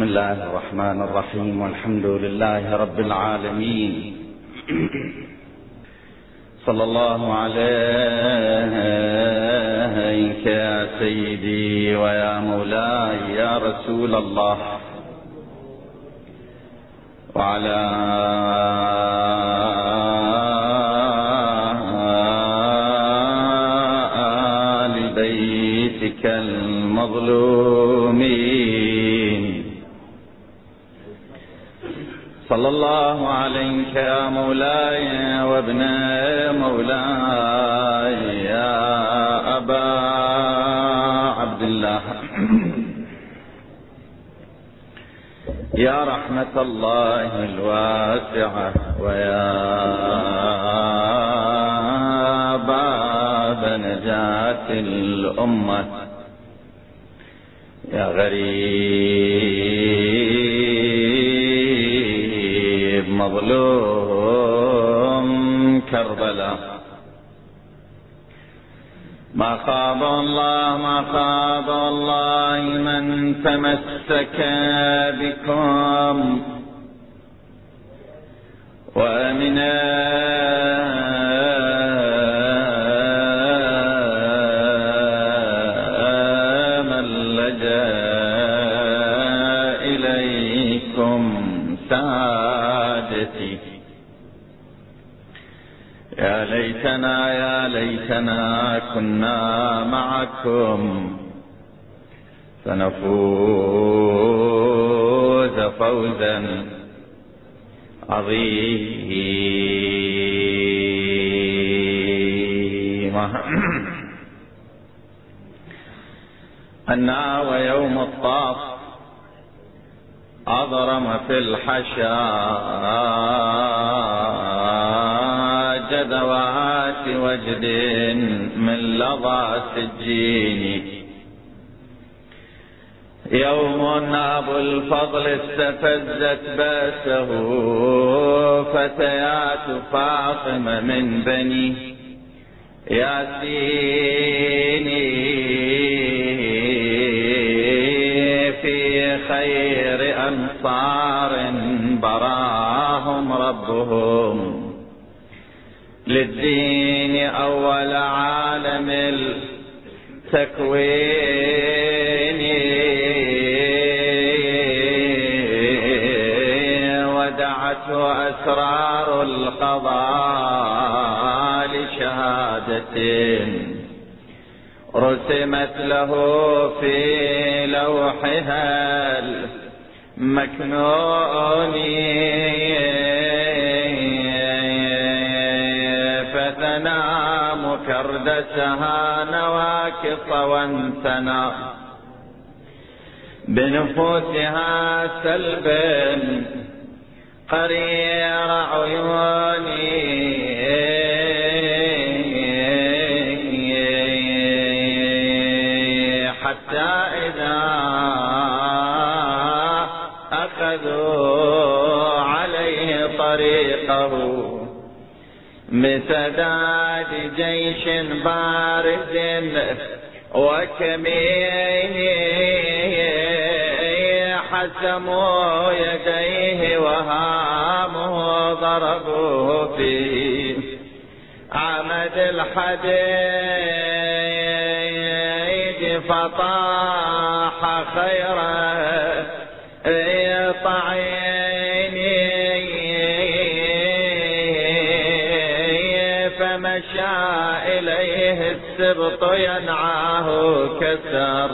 بسم الله الرحمن الرحيم والحمد لله رب العالمين. صلى الله عليك يا سيدي ويا مولاي يا رسول الله. وعلى آل بيتك المظلومين صلى الله عليك يا مولاي وابن مولاي يا أبا عبد الله. يا رحمة الله الواسعة ويا باب نجاة الأمة. يا غريب مظلوم كربلاء ما خاب الله ما خاب الله من تمسك بكم. ومن ليتنا يا ليتنا كنا معكم. فنفوز فوزا عظيما. أنا ويوم الطاف أضرم في الحشا. وجد من لظى سجين. يوم أبو الفضل استفزت بأسه فتيات فاطمة من بني ياسين. في خير أنصار براهم ربهم. للدين أول عالم التكوين. ودعته أسرار القضاء لشهادة. رسمت له في لوحها المكنون مكردسها نواكص وانثنى بنفوسها سلبا قرير عيوني. بسداد جيش بارز وكمين حسموا يديه وهامه ضربوه في عمد الحديد فطاح خيره طعيني فمشى إليه السبط ينعاه كسر.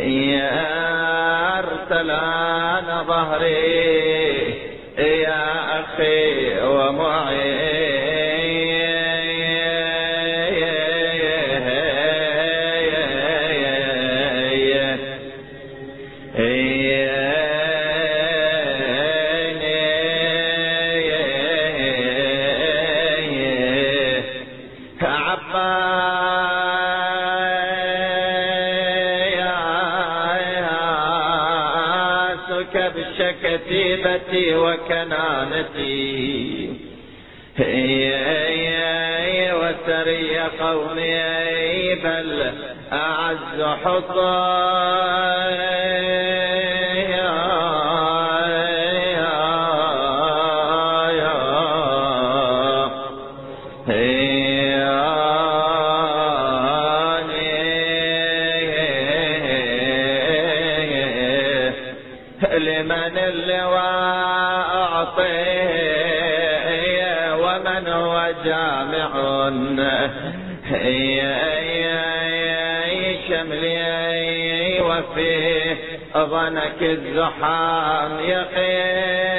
يا أرسلان ظهري يا أخي عباسك وكنانتي. وسري قومي بل أعز حصان ظنك الزحام يقين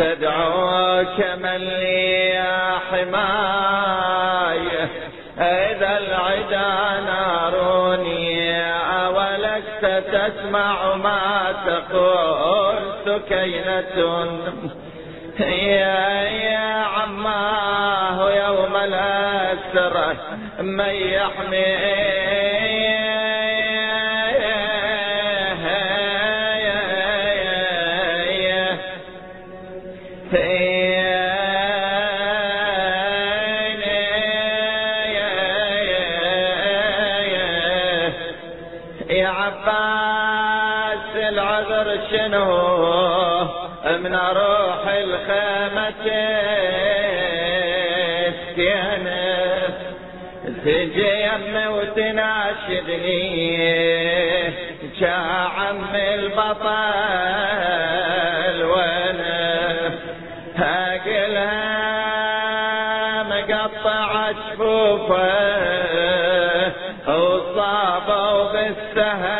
تدعوك من لي حماية إذا العدا ناروني أولست تسمع ما تقول سكينة. يا يا عماه يوم الأسرة من يحمي استيانس تجي يمي وتناشدني عم البطل وأنا هاقلها مقطع شفوفه وصابوا بالسهم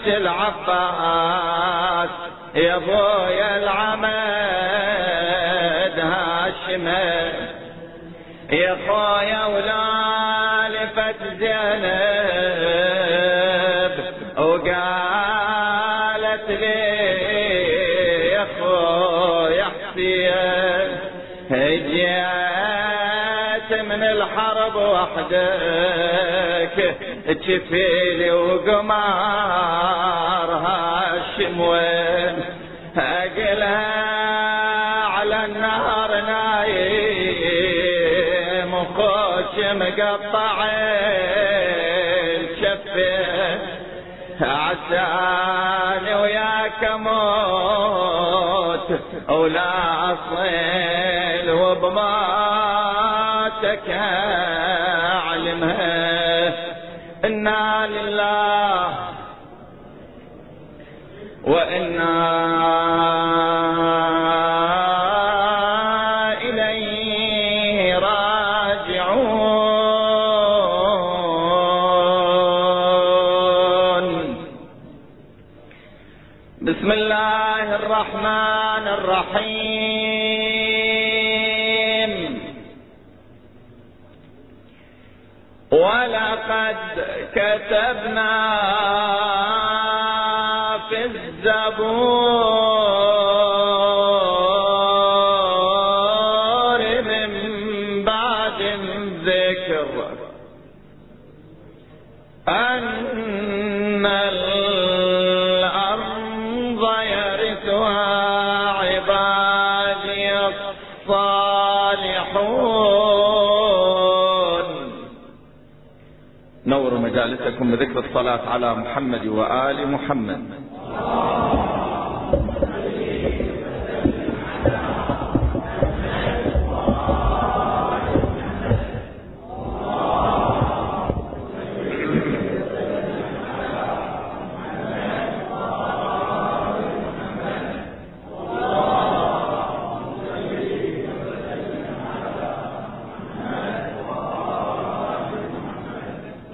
عمك العباس. يا أبويا العمد هاشمه يا خويا ولا لفت زينب. وقالت لي يا خويا حسين جيت من الحرب وحدك. جفيلي وقمار هاشم وين اقلها على النهر نايم وخوش مقطع الشفه عساني وياك موت ولا اصيل وبماتك اعلمها على محمد وآل محمد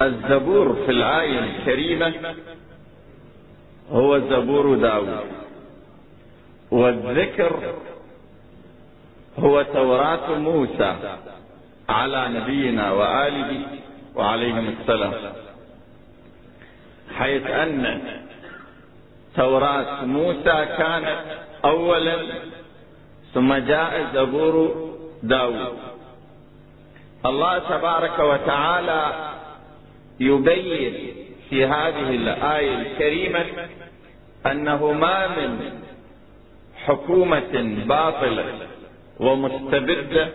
الزبور في الآية الكريمة هو زبور داود والذكر هو توراة موسى على نبينا وآله وعليهم السلام. حيث أن توراة موسى كانت أولا ثم جاء زبور داود. الله تبارك وتعالى يبين في هذه الآية الكريمة أنه ما من حكومة باطلة ومستبدة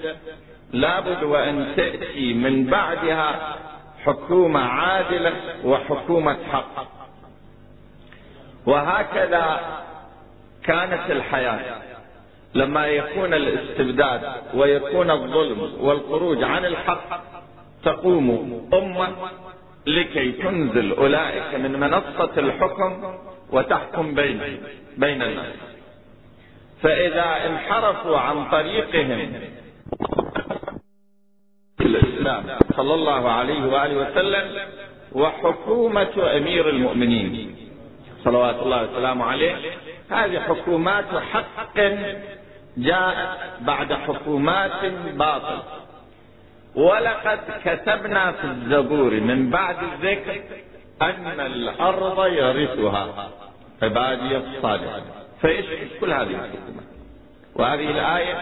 لابد وأن تأتي من بعدها حكومة عادلة وحكومة حق. وهكذا كانت الحياة. لما يكون الاستبداد ويكون الظلم والخروج عن الحق تقوم أمة لكي تنزل أولئك من منصة الحكم وتحكم بين بين الناس. فإذا انحرفوا عن طريقهم. الإسلام. صلى الله عليه وآله وسلم وحكومة أمير المؤمنين. صلوات الله وسلامه عليه. هذه حكومات حق جاءت بعد حكومات باطل. ولقد كتبنا في الزبور. من بعد الذكر أن الأرض يرثها. عبادي الصالحين. فإيش كل هذه الحكومات وهذه الآية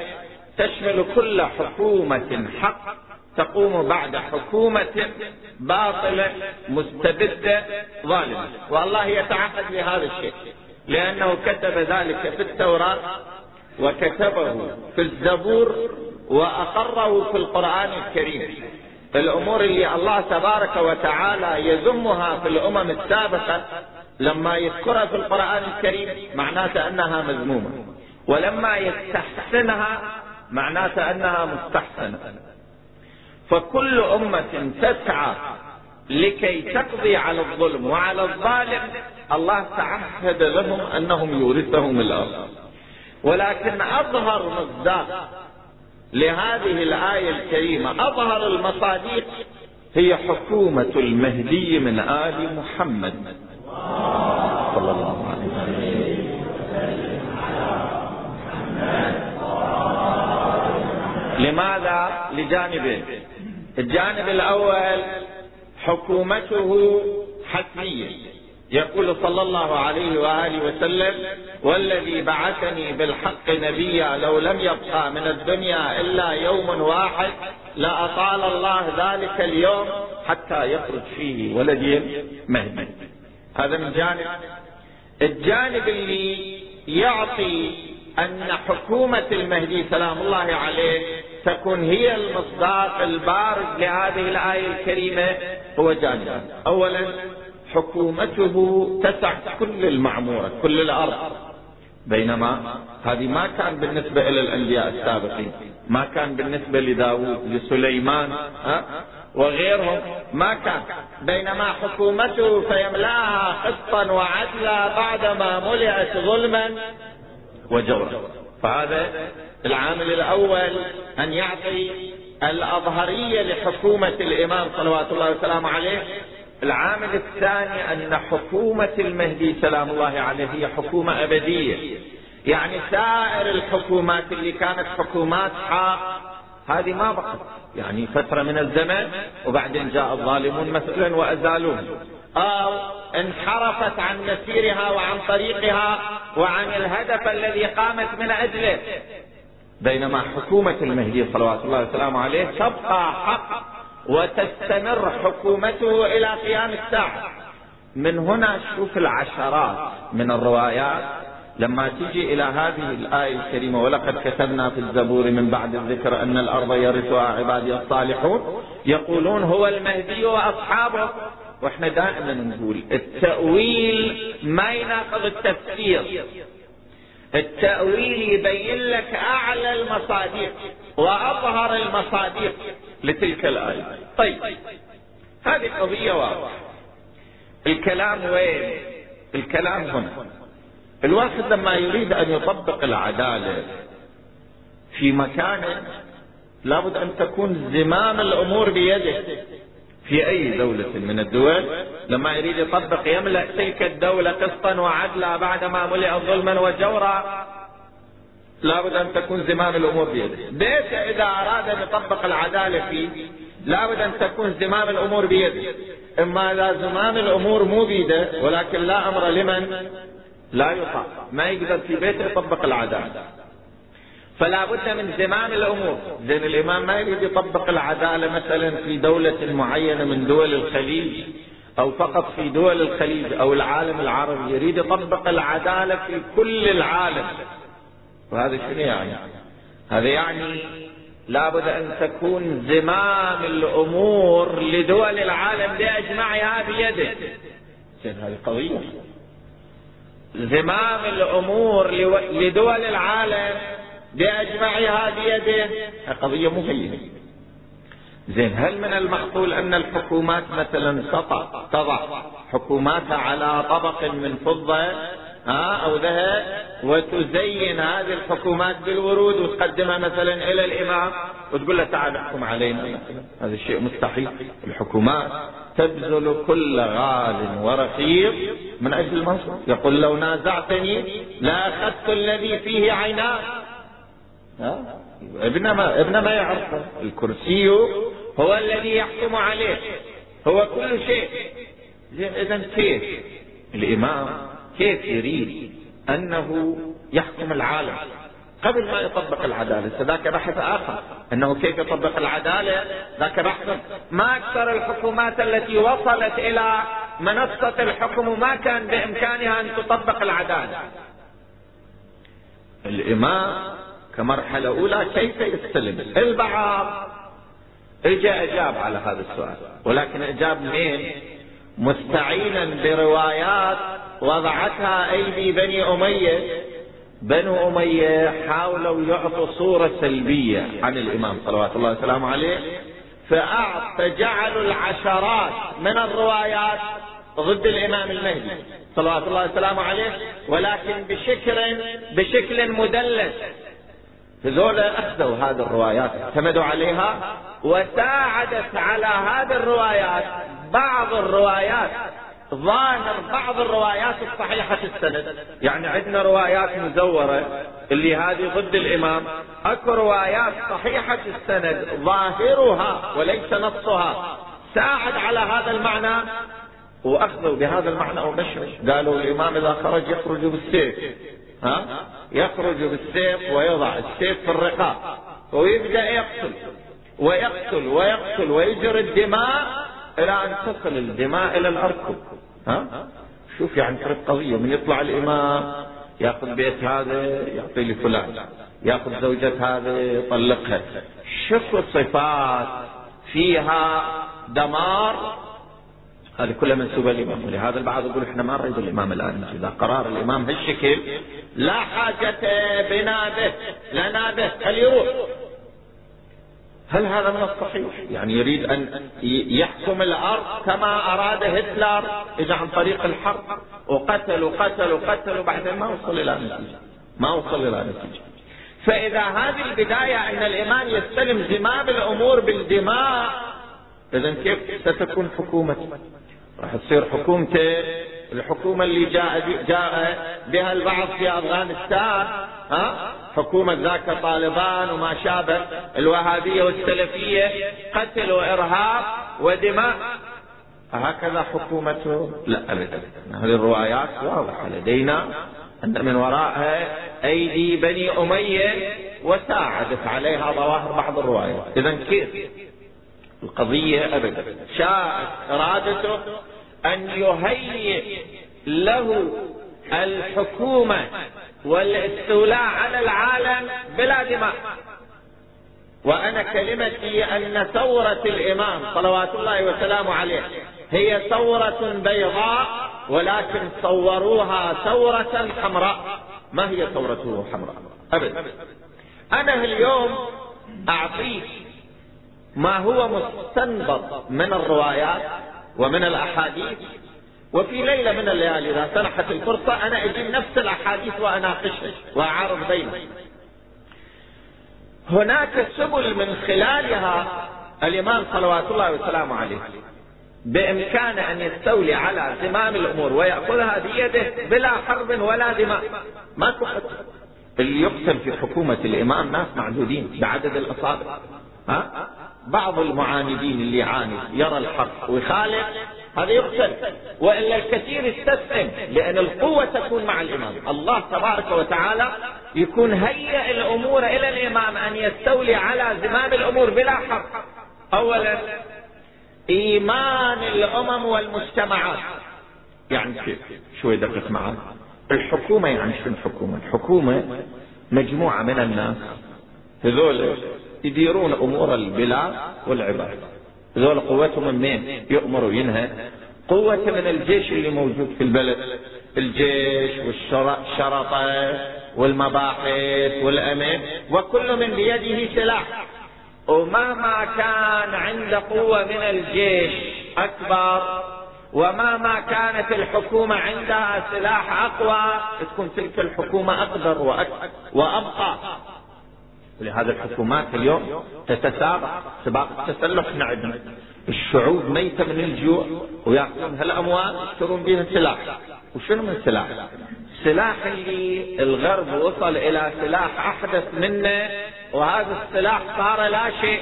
تشمل كل حكومة حق تقوم بعد حكومة باطلة مستبدة ظالمة. والله يتعهد بهذا الشيء لأنه كتب ذلك في التوراة وكتبه في الزبور وأقره في القرآن الكريم. الأمور اللي الله تبارك وتعالى يذمها في الأمم السابقة لما يذكرها في القرآن الكريم معناته أنها مذمومة. ولما يستحسنها معناته أنها مستحسنة. فكل أمة تسعى لكي تقضي على الظلم وعلى الظالم. الله تعهد لهم أنهم يورثهم الأرض. ولكن أظهر مصداق لهذه الآية الكريمة أظهر المصادق هي حكومة المهدي من آل محمد. صلى الله عليه وسلم. لماذا؟ لجانبين الجانب الأول حكومته حتمية. يقول صلى الله عليه وآله وسلم والذي بعثني بالحق نبيا لو لم يبقى من الدنيا إلا يوم واحد لأطال الله ذلك اليوم حتى يخرج فيه ولدي مهدي. هذا من جانب. الجانب اللي يعطي أن حكومة المهدي سلام الله عليه تكون هي المصداق البارز لهذه الآية الكريمة هو جانب. أولا حكومته تسع كل المعمورة كل الأرض. بينما هذه ما كان بالنسبة إلى الأنبياء السابقين ما كان بالنسبة لداود لسليمان ها؟ وغيرهم ما كان بينما حكومته فيملأها قسطا وعدلا بعدما ملئت ظلما وجورا فهذا العامل الأول أن يعطي الأظهرية لحكومة الإمام صلوات الله وسلامه عليه. العامل الثاني أن حكومة المهدي سلام الله عليه هي حكومة أبدية. يعني سائر الحكومات اللي كانت حكومات حق هذه ما بقت يعني فترة من الزمن وبعدين جاء الظالمون مثلا وأزالوه أو انحرفت عن مسيرها وعن طريقها وعن الهدف الذي قامت من أجله. بينما حكومة المهدي صلوات الله وسلامه عليه تبقى حق وتستمر حكومته إلى قيام الساعة. من هنا شوف العشرات من الروايات لما تجي إلى هذه الآية الكريمة ولقد كتبنا في الزبور من بعد الذكر أن الأرض يرثها عبادي الصالحون. يقولون هو المهدي وأصحابه. وإحنا دائما نقول التأويل ما يناقض التفسير. التأويل يبين لك أعلى المصادق وأظهر المصادق لتلك الآية. طيب هذه قضية واضحة. الكلام وين؟ الكلام هنا. الواحد لما يريد أن يطبق العدالة في مكان لابد أن تكون زمام الأمور بيده. في أي دولة من الدول لما يريد يطبق يملأ تلك الدولة قسطا وعدلا بعدما ملئ ظلما وجورا. لابد أن تكون زمام الأمور بيده. بيته إذا أراد أن يطبق العدالة فيه لابد أن تكون زمام الأمور بيده. إما إذا زمام الأمور مو بيده ولكن لا أمر لمن؟ لا يطاع ما يقدر في بيته يطبق العدالة فلا بد من زمام الأمور. زين الإمام ما يريد يطبق العدالة مثلا في دولة معينة من دول الخليج أو فقط في دول الخليج أو العالم العربي. يريد يطبق العدالة في كل العالم. وهذا شنو يعني؟ هذا يعني لابد أن تكون زمام الأمور لدول العالم بأجمعها بيده. هذه قضية. زمام الأمور لدول العالم بأجمعها بيده قضية مهمة زين هل من المعقول أن الحكومات مثلا تضع حكوماتها على طبق من فضة؟ ها أو ذهب وتزين هذه الحكومات بالورود وتقدمها مثلا إلى الإمام وتقول له تعال احكم علينا. هذا الشيء مستحيل. الحكومات تبذل كل غال ورقيق من أجل المنصب. يقول لو نازعتني لأخذت الذي فيه عيناه ابن ما ابن ما يعرفه الكرسي هو الذي يحكم عليه. هو كل شيء. اذا كيف؟ الإمام كيف يريد أنه يحكم العالم؟ قبل ما يطبق العدالة ذاك بحث آخر أنه كيف يطبق العدالة؟ ذاك بحث. ما أكثر الحكومات التي وصلت إلى منصة الحكم وما كان بإمكانها أن تطبق العدالة. الإمام كمرحلة أولى كيف يستلم؟ البعض اجى إجاب على هذا السؤال. ولكن إجاب منين مستعينا بروايات وضعتها أيدي بني أمية. بنو أمية حاولوا يعطوا صورة سلبية عن الإمام صلوات الله وسلامه عليه. فجعلوا العشرات من الروايات ضد الإمام المهدي صلوات الله وسلامه عليه. ولكن بشكل بشكل مدلس. هذول أخذوا هذه الروايات اعتمدوا عليها وساعدت على هذه الروايات بعض الروايات ظاهر بعض الروايات الصحيحة السند. يعني عندنا روايات مزورة اللي هذه ضد الإمام. أكو روايات صحيحة السند ظاهرها وليس نصها. ساعد على هذا المعنى؟ وأخذوا بهذا المعنى ومشوا. قالوا الإمام إذا خرج يخرج بالسيف. ها؟ يخرج بالسيف ويضع السيف في الرقاب. ويبدأ يقتل. ويقتل ويقتل ويجري الدماء. إلى أن تصل الدماء إلى الاركب ها؟ شوف يعني فرق قضيه من يطلع الإمام يأخذ بيت هذا يعطي لفلان. يأخذ زوجة هذا يطلقها. شوف الصفات. فيها دمار. هذه كلها منسوبة للإمام. ولهذا البعض يقول إحنا ما نريد الإمام الآن. إذا قرار الإمام هالشكل لا حاجة بنا به لنا به خليه يروح. هل هذا من الصحيح؟ يعني يريد أن يحكم الأرض كما أراد هتلر إذا عن طريق الحرب. وقتل وقتل وقتل وبعدين ما وصل إلى نتيجة ما وصل إلى نتيجة فإذا هذه البداية أن الإمام يستلم؟ زمام الأمور بالدماء. إذا كيف ستكون حكومته راح تصير حكومته الحكومة اللي جاء, جاء بها البعض في أفغانستان. ها؟ حكومة ذاك طالبان وما شابه الوهابية والسلفية قتل وإرهاب ودماء. هكذا حكومته لا أبدا. هذه الروايات واضحة لدينا أن من وراءها أيدي بني أمية وساعدت عليها ظواهر بعض الروايات. إذا كيف؟ القضية أبدا. شاءت إرادته أن يهيئ له الحكومة والاستولاء على العالم بلا دماء وأنا كلمتي أن ثورة الإمام صلوات الله وسلامه عليه هي ثورة بيضاء ولكن صوروها ثورة حمراء. ما هي ثورته حمراء؟ أبدا. أنا اليوم أعطيك ما هو مستنبط من الروايات ومن الأحاديث وفي ليلة من الليالي إذا سنحت الفرصة أنا أجيب نفس الأحاديث وأناقشها وأعارض بينها هناك سبل من خلالها الإمام صلوات الله وسلامه عليه. بإمكانه أن يستولي على زمام الأمور ويأخذها بيده بلا حرب ولا دماء. ما تقتل اللي يقتل في حكومة الإمام ناس معدودين بعدد الأصابع. ها؟ بعض المعاندين اللي يعاند يرى الحق ويخالف. هذا يقتل وإلا الكثير يستسلم لأن القوة تكون مع الإمام. الله تبارك وتعالى يكون هيئ الأمور إلى الإمام أن يستولي على زمام الأمور بلا حق. اولا إيمان الأمم والمجتمعات. يعني كيف شوي دقق معي الحكومة يعني شنو الحكومة؟ الحكومة مجموعة من الناس. هذول يديرون أمور البلاد والعباد. هذول قوتهم منين؟ يؤمر وينهى قوة من الجيش اللي موجود في البلد. الجيش والشرطة والمباحث والأمن وكل من بيده سلاح. ومهما كان عند قوة من الجيش أكبر ومهما كانت الحكومة عندها سلاح أقوى تكون تلك الحكومة أقدر وأبقى. ولهذا الحكومات اليوم تتسابق سباق التسلح عندنا الشعوب ميتة من الجوع ويأخذون هالأموال يشترون بها سلاح. وشنو من سلاح؟ سلاح اللي الغرب وصل إلى سلاح أحدث منه وهذا السلاح صار لا شيء.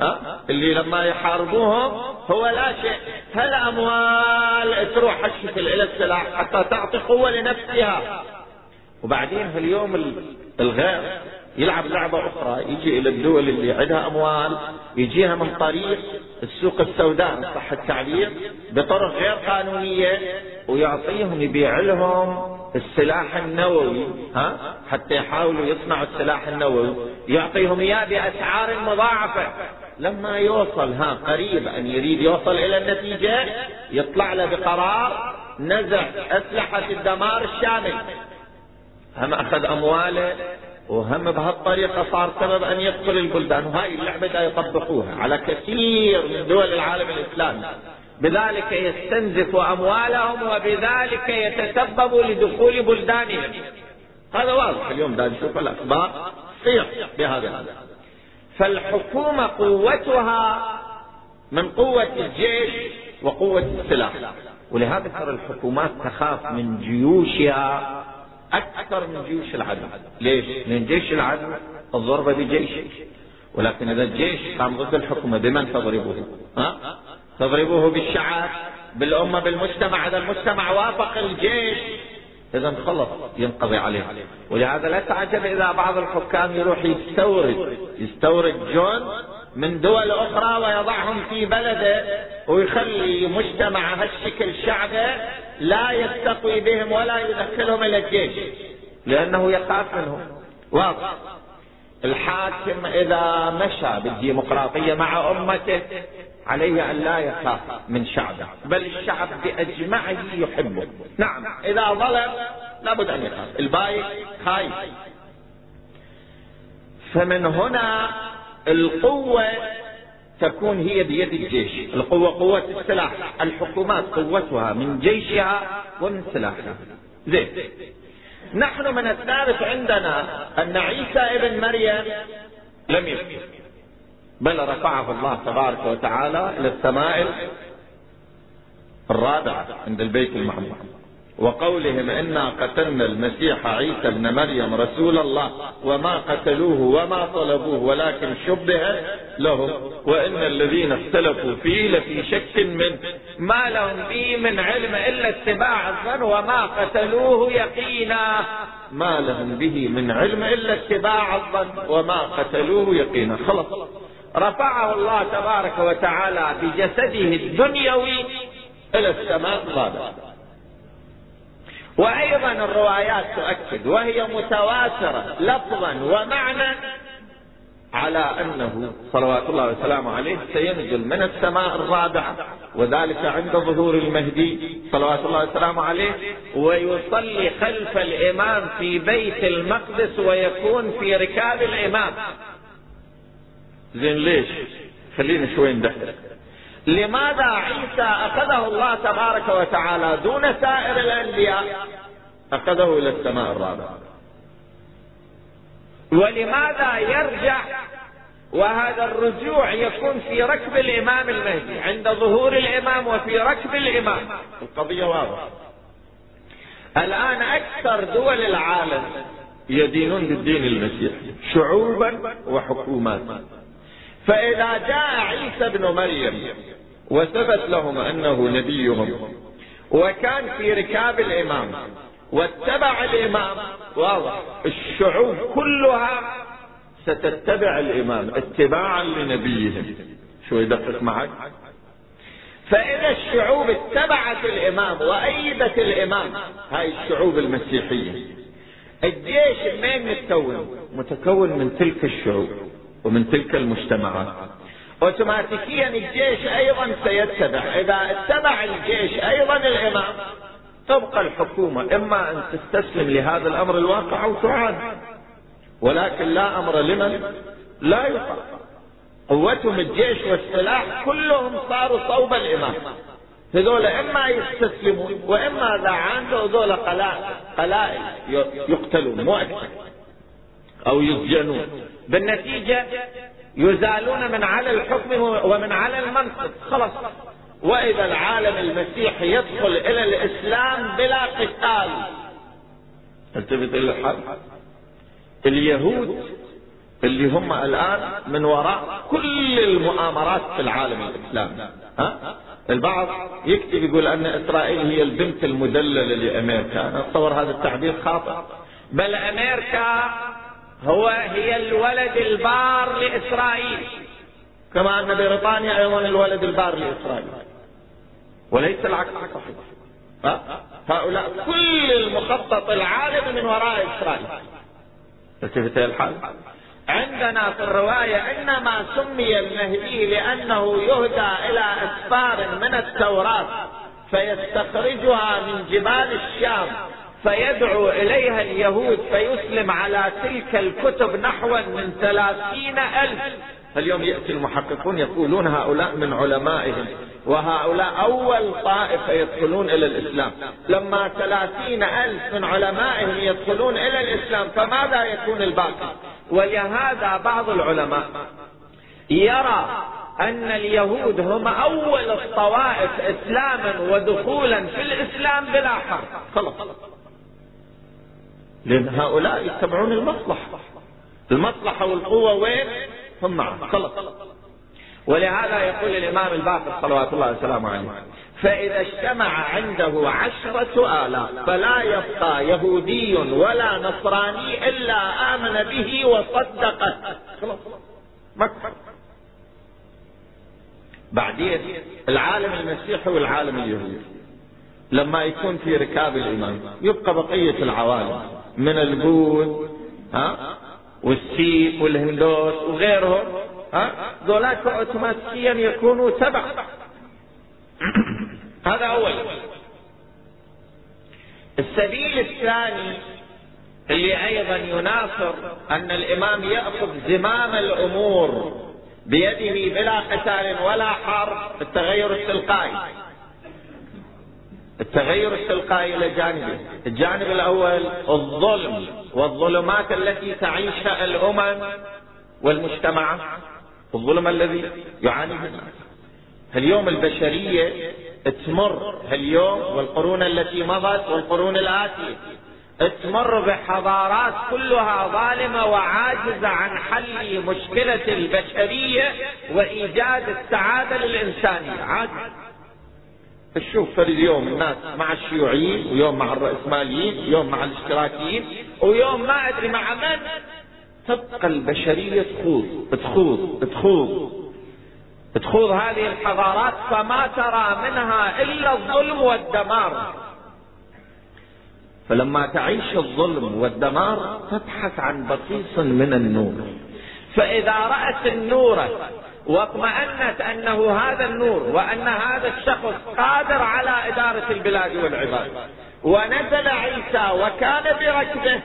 ها؟ اللي لما يحاربوهم هو لا شيء. هالأموال تروح هالشكل إلى السلاح حتى تعطي قوة لنفسها. وبعدين في اليوم الغير يلعب لعبة أخرى يجي إلى الدول اللي عندها أموال يجيها من طريق السوق السوداء صح التعبير بطرق غير قانونية ويعطيهم يبيع لهم السلاح النووي ها؟ حتى يحاولوا يصنعوا السلاح النووي. يعطيهم إياه بأسعار مضاعفة. لما يوصل ها قريب أن يريد يوصل إلى النتيجة يطلع له بقرار نزع أسلحة الدمار الشامل. هم أخذ أمواله وهم بهالطريقة صار سبب أن يقتل البلدان وهاي اللعبة دا يطبقوها على كثير من دول العالم الإسلامي. بذلك يستنزف أموالهم وبذلك يتسبب لدخول بلدانهم. هذا واضح اليوم دا نشوف الأخبار. تصيح بهذا فالحكومة قوتها من قوة الجيش وقوة السلاح. ولهذا ترى الحكومات تخاف من جيوشها أكثر من جيوش العدو. ليش؟ لأن جيش العدو الضربة بجيش ولكن إذا الجيش قام ضد الحكومة بمن تضربه؟ ها؟ تضربه بالشعب بالأمة بالمجتمع. إذا المجتمع وافق الجيش إذا خلص ينقضي عليه. ولهذا لا تعجب إذا بعض الحكام يروح يستورد يستورد جون من دول أخرى ويضعهم في بلده ويخلي مجتمع هالشكل شعبه لا يستقوي بهم ولا يدخلهم إلى الجيش. لأنه يخاف منهم. واضح. الحاكم إذا مشى بالديمقراطية مع أمته عليه أن لا يخاف من شعبه بل الشعب بأجمعه يحبه. نعم. إذا ظلم لابد أن يخاف. البايع خايف. فمن هنا القوة تكون هي بيد الجيش. القوة قوة السلاح. الحكومات قوتها من جيشها ومن سلاحها. زين. نحن من الثالث عندنا أن عيسى ابن مريم لم يمت بل رفعه الله تبارك وتعالى إلى السماء الرابعة عند البيت المعمور وقولهم إنا قتلنا المسيح عيسى ابن مريم رسول الله وما قتلوه وما طلبوه ولكن شبه لهم. وإن الذين اختلفوا فيه لفي شك منه. ما لهم به من علم إلا اتباع الظن وما قتلوه يقينا. ما لهم به من علم إلا اتباع الظن وما قتلوه يقينا. خلص رفعه الله تبارك وتعالى بجسده الدنيوي إلى السماء. الرابعه وأيضا الروايات تؤكد وهي متواترة لفظا ومعنى على أنه صلوات الله وسلامه عليه سينزل من السماء الرابعة وذلك عند ظهور المهدي صلوات الله وسلامه عليه ويصلي خلف الإمام في بيت المقدس ويكون في ركاب الإمام. زين ليش؟ خلينا شوي ندقق لماذا عيسى أخذه الله تبارك وتعالى دون سائر الأنبياء؟ أخذه إلى السماء الرابعه ولماذا يرجع وهذا الرجوع يكون في ركب الإمام المهدي عند ظهور الإمام وفي ركب الإمام؟ القضية واضحة. الآن أكثر دول العالم يدينون بالدين المسيحي شعوبا وحكومات فإذا جاء عيسى ابن مريم وثبت لهم أنه نبيهم وكان في ركاب الإمام واتبع الإمام واضح الشعوب كلها ستتبع الإمام اتباعا لنبيهم. شو يدقق معك؟ فإذا الشعوب اتبعت الإمام وأيدت الإمام هاي الشعوب المسيحية الجيش منين متكون متكون من تلك الشعوب. ومن تلك المجتمعات. اوتوماتيكيا الجيش أيضا سيتبع. إذا اتبع الجيش أيضا الإمام تبقى الحكومة. إما أن تستسلم لهذا الأمر الواقع أو تعاد. ولكن لا أمر لمن؟ لا يقع قوتهم الجيش والسلاح كلهم صاروا صوب الإمام. هذول إما يستسلمون وإما إذا عاندوا هذول قلائل يقتلون مو أو يسجنون. بالنتيجة يزالون من على الحكم ومن على المنصب خلاص. وإذا العالم المسيحي يدخل إلى الإسلام بلا قتال. التفت إلى الحال اليهود اللي هم الآن من وراء كل المؤامرات في العالم الإسلامي. ها؟ البعض يكتب يقول أن إسرائيل هي البنت المدللة لأمريكا. أنا أتصور هذا التعبير خاطئ. بل أمريكا هو هي الولد البار لإسرائيل. كما أن بريطانيا أيضا الولد البار لإسرائيل. وليس العكس صحيح. هؤلاء كل المخطط العالمي من وراء إسرائيل. التفت الحال؟ عندنا في الرواية إنما سمي المهدي لأنه يهدى إلى أسفار من التوراة فيستخرجها من جبال الشام. فيدعو إليها اليهود فيسلم على تلك الكتب نحو من ثلاثين ألف. اليوم يأتي المحققون يقولون هؤلاء من علمائهم وهؤلاء أول طائفة يدخلون إلى الإسلام. لما ثلاثين ألف من علمائهم يدخلون إلى الإسلام فماذا يكون الباقي؟ ولهذا بعض العلماء يرى أن اليهود هم أول الطوائف إسلاما ودخولا في الإسلام بلا حرب خلاص. لأن هؤلاء يتبعون المصلحة. المصلحة والقوة وين؟ هم معه. خلص ولهذا يقول الإمام الباقر صلوات الله وسلامه عليه فإذا اجتمع عنده عشرة آلاف فلا يبقى يهودي ولا نصراني إلا آمن به وصدقه بعدين العالم المسيحي والعالم اليهودي لما يكون في ركاب الإمام يبقى بقية العوالم. من البوذ ها؟ والسيب والهندوس وغيرهم ها؟ ذولاك اوتوماتيكيا يكونوا تبع هذا أول. السبيل الثاني اللي أيضا يناصر أن الإمام يأخذ زمام الأمور بيده بلا قتال ولا حرب التغير التلقائي. التغير التلقائي إلى جانبين الجانب الأول الظلم والظلمات التي تعيشها الأمم والمجتمعات الظلم الذي يعانيه الناس اليوم البشرية تمر اليوم والقرون التي مضت والقرون الآتية تمر بحضارات كلها ظالمة وعاجزة عن حل مشكلة البشرية وإيجاد السعادة للإنسانية. عاجز. تشوف اليوم الناس مع الشيوعيين ويوم مع الرأسماليين يوم مع الاشتراكيين ويوم ما أدري مع من. تبقى البشرية تخوض تخوض تخوض تخوض هذه الحضارات فما ترى منها إلا الظلم والدمار. فلما تعيش الظلم والدمار تبحث عن بصيص من النور. فإذا رأت النور واطمأنت أنه هذا النور وأن هذا الشخص قادر على إدارة البلاد والعباد. ونزل عيسى وكان بركبه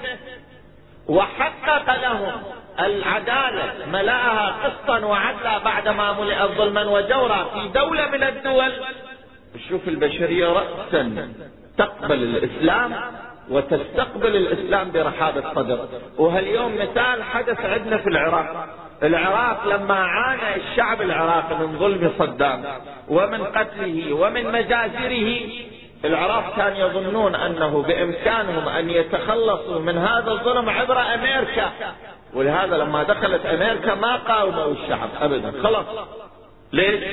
وحقق لهم العدالة ملأها قسطا وعدلا بعدما ملئت ظلما وجورا في دولة من الدول. شوف البشرية رأسا تقبل الإسلام وتستقبل الإسلام برحابة صدر وهاليوم مثال حدث عندنا في العراق. العراق لما عانى الشعب العراقي من ظلم صدام ومن قتله ومن مجازره العراق كان يظنون أنه بإمكانهم أن يتخلصوا من هذا الظلم عبر أمريكا ولهذا لما دخلت أمريكا ما قاوموا الشعب ابدا خلاص ليش؟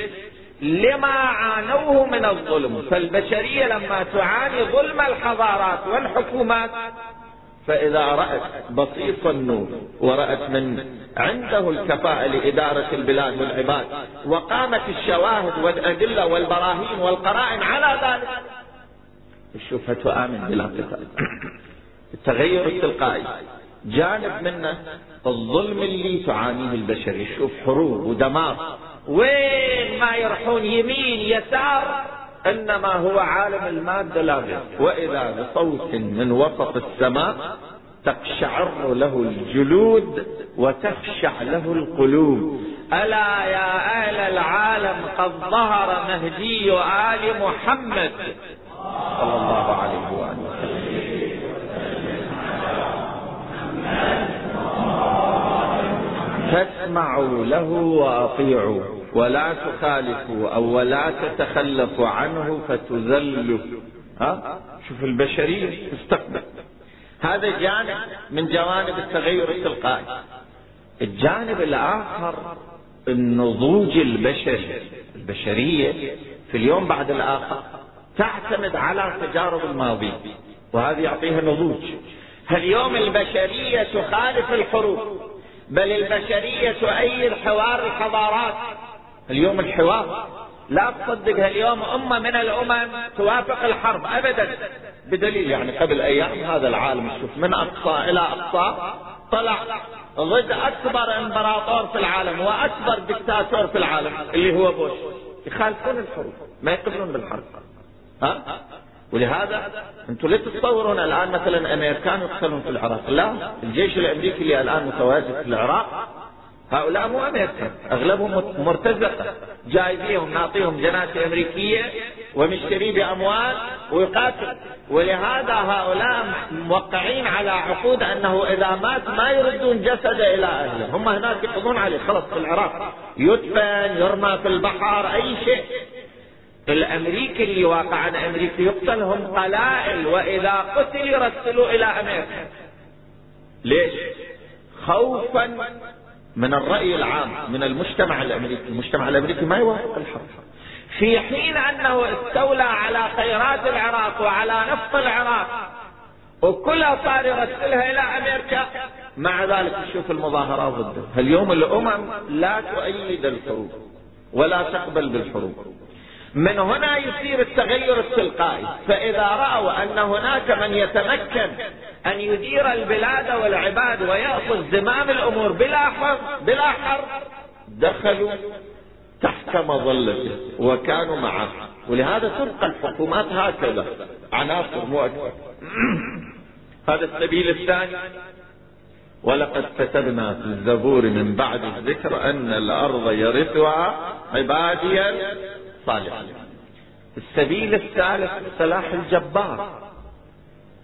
لما عانوه من الظلم فالبشرية لما تعاني ظلم الحضارات والحكومات فإذا رأت بسيط النور ورأت من عنده الكفاءة لإدارة البلاد والعباد وقامت الشواهد والأدلة والبراهين والقرائن على ذلك تشوفها تؤمن بلا قتال. التغير التلقائي جانب منه الظلم اللي تعانيه البشرية شوف حروب ودمار. وين ما يروحون يمين يسار إنما هو عالم المادة لا غير وإذا بصوت من وسط السماء تقشعر له الجلود وتخشع له القلوب. ألا يا أهل العالم قد ظهر مهدي آل محمد صلى الله عليه وآله فاسمعوا له واطيعوا ولا تخالفوا أو ولا تتخلفوا عنه فتذلوا. ها؟ شوف البشرية تستقبل. هذا جانب من جوانب التغير التلقائي. الجانب الآخر النضوج البشري. البشرية في اليوم بعد الآخر تعتمد على تجارب الماضي وهذه يعطيها نضوج. اليوم البشرية تخالف الحروب بل البشرية تؤيد حوار الحضارات. اليوم الحوار. لا تصدق اليوم أمة من الأمم توافق الحرب أبدا. بدليل يعني قبل أيام هذا العالم شوف من أقصى إلى أقصى طلع ضد أكبر إمبراطور في العالم وأكبر دكتاتور في العالم اللي هو بوش. يخالفون الحروب ما يقبلون بالحرب. ها؟ ولهذا أنتم لا تتصورون الآن مثلا أمريكان يقتلون في العراق. لا الجيش الأمريكي اللي الآن متواجد في العراق هؤلاء مو أمريكا. أغلبهم مرتزقة. جايبيهم نعطيهم جنات أمريكية ومشتري بأموال ويقاتل. ولهذا هؤلاء موقعين على عقود أنه إذا مات ما يردون جسده إلى أهله. هم هناك يقضون عليه. خلص في العراق. يدفن يرمى في البحر أي شيء. الأمريكي اللي واقع عن أمريكا يقتل هم قلائل. وإذا قتل يرسلوا إلى أمريكا. ليش؟ خوفا من الرأي العام من المجتمع الأمريكي. المجتمع الأمريكي ما يوافق الحرب. في حين أنه استولى على خيرات العراق وعلى نفط العراق وكلها صار يرسلها إلى أمريكا مع ذلك تشوف المظاهرات ضده. اليوم الأمم لا تؤيد الحروب ولا تقبل بالحروب. من هنا يصير التغير التلقائي. فإذا رأوا أن هناك من يتمكن أن يدير البلاد والعباد ويأخذ زمام الأمور بلا حرب بلا حرب دخلوا تحت مظلته وكانوا معه. ولهذا تبقى الحكومات هكذا. عناصر مو أكثر هذا السبيل الثاني. ولقد كتبنا في الزبور من بعد الذكر أن الأرض يرثها عبادي الصالحين السبيل الثالث سلاح الجبار.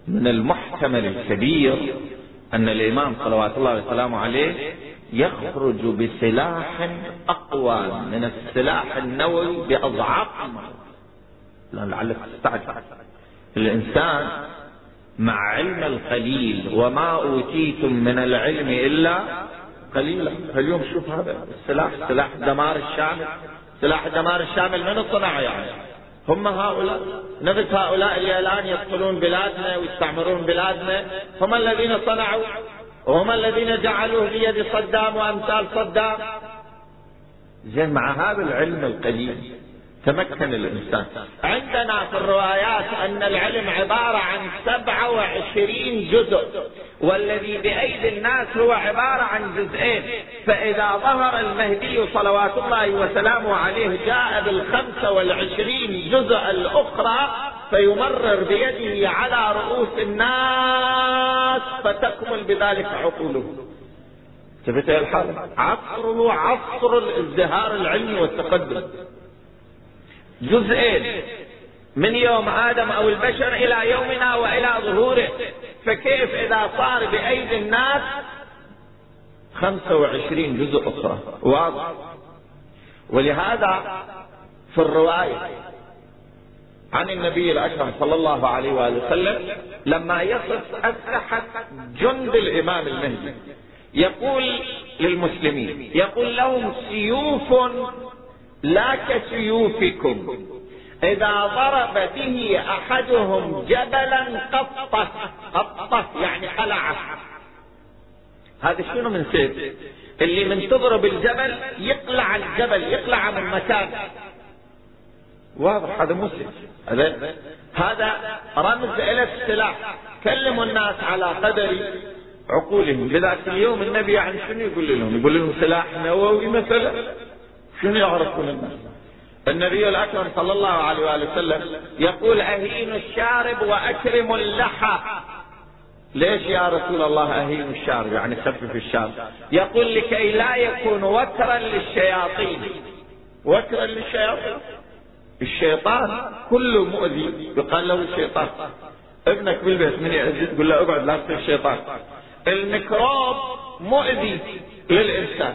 من المحتمل الكبير أن الإمام صلوات الله وسلامه عليه يخرج بسلاح أقوى من السلاح النووي بأضعاف لعلك تستعجب الإنسان مع علم القليل وما أوتيتم من العلم إلا قليلا. اليوم شوف هذا السلاح سلاح دمار الشامل. سلاح الدمار الشامل من صنعه يعني هم هؤلاء نفس هؤلاء اللي الآن يدخلون بلادنا ويستعمرون بلادنا هم الذين صنعوا وهم الذين جعلوه بيد صدام وأمثال صدام. زين مع هذا العلم القليل تمكن الإنسان. عندنا في الروايات أن العلم عبارة عن سبعة وعشرين جزء والذي بأيدي الناس هو عبارة عن جزئين. فإذا ظهر المهدي صلوات الله وسلامه عليه جاء بالخمسة والعشرين جزء الأخرى فيمرر بيده على رؤوس الناس فتكمل بذلك عقوله. ثبت الحال؟ عصره عصر الازدهار العلمي والتقدم. جزئين. من يوم آدم أو البشر إلى يومنا وإلى ظهوره. فكيف إذا صار بأيدي الناس؟ خمسة وعشرين جزء أخرى. واضح. ولهذا في الرواية عن النبي الأكرم صلى الله عليه وآله وسلم لما يصف أسلحة جند الإمام المهدي يقول للمسلمين يقول لهم سيوف لا كسيوفكم. إذا ضرب به أحدهم جبلا قطه قطه يعني خلع شنو من سيف اللي من تضرب الجبل يقلع الجبل يقلع من مكان. واضح هذا مو سيف هذا هذا رمز إلى السلاح. كلموا الناس على قدر عقولهم. لذلك اليوم النبي عن شنو يقول لهم؟ يقول لهم سلاح نووي مثلا. شنو يعرفون الناس؟ النبي الأكرم صلى الله عليه وآله وسلم يقول أهين الشارب وأكرم اللحى. ليش يا رسول الله أهين الشارب؟ يعني خفف الشارب يقول لكي لا يكون وترا للشياطين. وكرا للشياطين؟ الشيطان كله مؤذي. يقال له الشيطان. ابنك بالبيت من يأذي تقول له اقعد لا تصير الميكروب مؤذي للإنسان.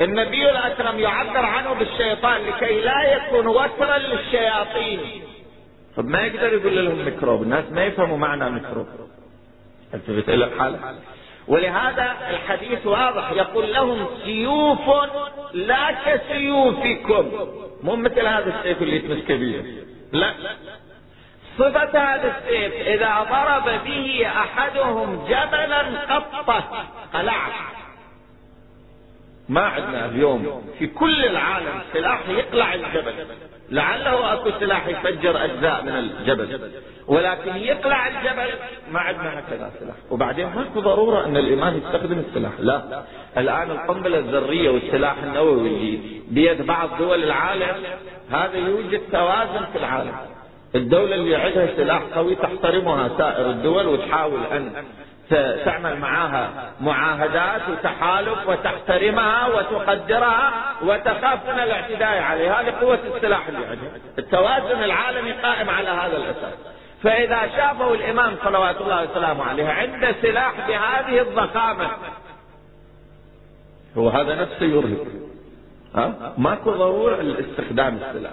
النبي الأكرم يعبر عنه بالشيطان لكي لا يكون وكرا للشياطين. طب ما يقدر يقول لهم ميكروب؟ الناس ما يفهموا معنى ميكروب. التفت إلى الحالة ولهذا الحديث واضح. يقول لهم سيوف لا كسيوفكم. مو مثل هذا السيف اللي يتمسك به لا. صفة هذا السيف إذا ضرب به أحدهم جبلا قطه قلعه. ما عندنا اليوم في كل العالم سلاح يقلع الجبل. لعله أكو سلاح يفجر أجزاء من الجبل. ولكن يقلع الجبل ما عندنا هكذا سلاح. وبعدين ماكو ضرورة أن الإمام يستخدم السلاح. لا. الآن القنبلة الذرية والسلاح النووي اللي بيد بعض دول العالم هذا يوجد توازن في العالم. الدولة اللي عندها سلاح قوي تحترمها سائر الدول وتحاول أن تعمل معها معاهدات وتحالف وتحترمها وتقدرها وتخاف من الاعتداء عليها لقوة السلاح اللي عندها. التوازن العالمي قائم على هذا الأساس. فإذا شافوا الإمام صلوات الله وسلامه عليه عنده سلاح بهذه الضخامة هو هذا نفسه يرهب ها؟ ماكو ضرورة لاستخدام السلاح.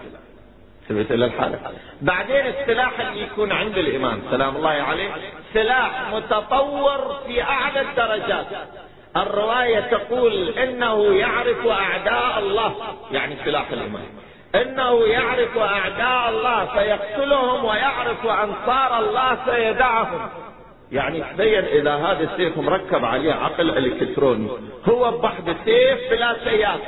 انتبهت إلى الحالة. بعدين السلاح اللي يكون عند الإمام سلام الله عليه سلاح متطور في أعلى الدرجات. الرواية تقول إنه يعرف أعداء الله يعني سلاح الإمام. إنه يعرف أعداء الله فيقتلهم ويعرف أنصار الله فيدعهم يعني تبين إذا هذا السيف مركب عليه عقل إلكتروني هو بحث سيف بلا سياف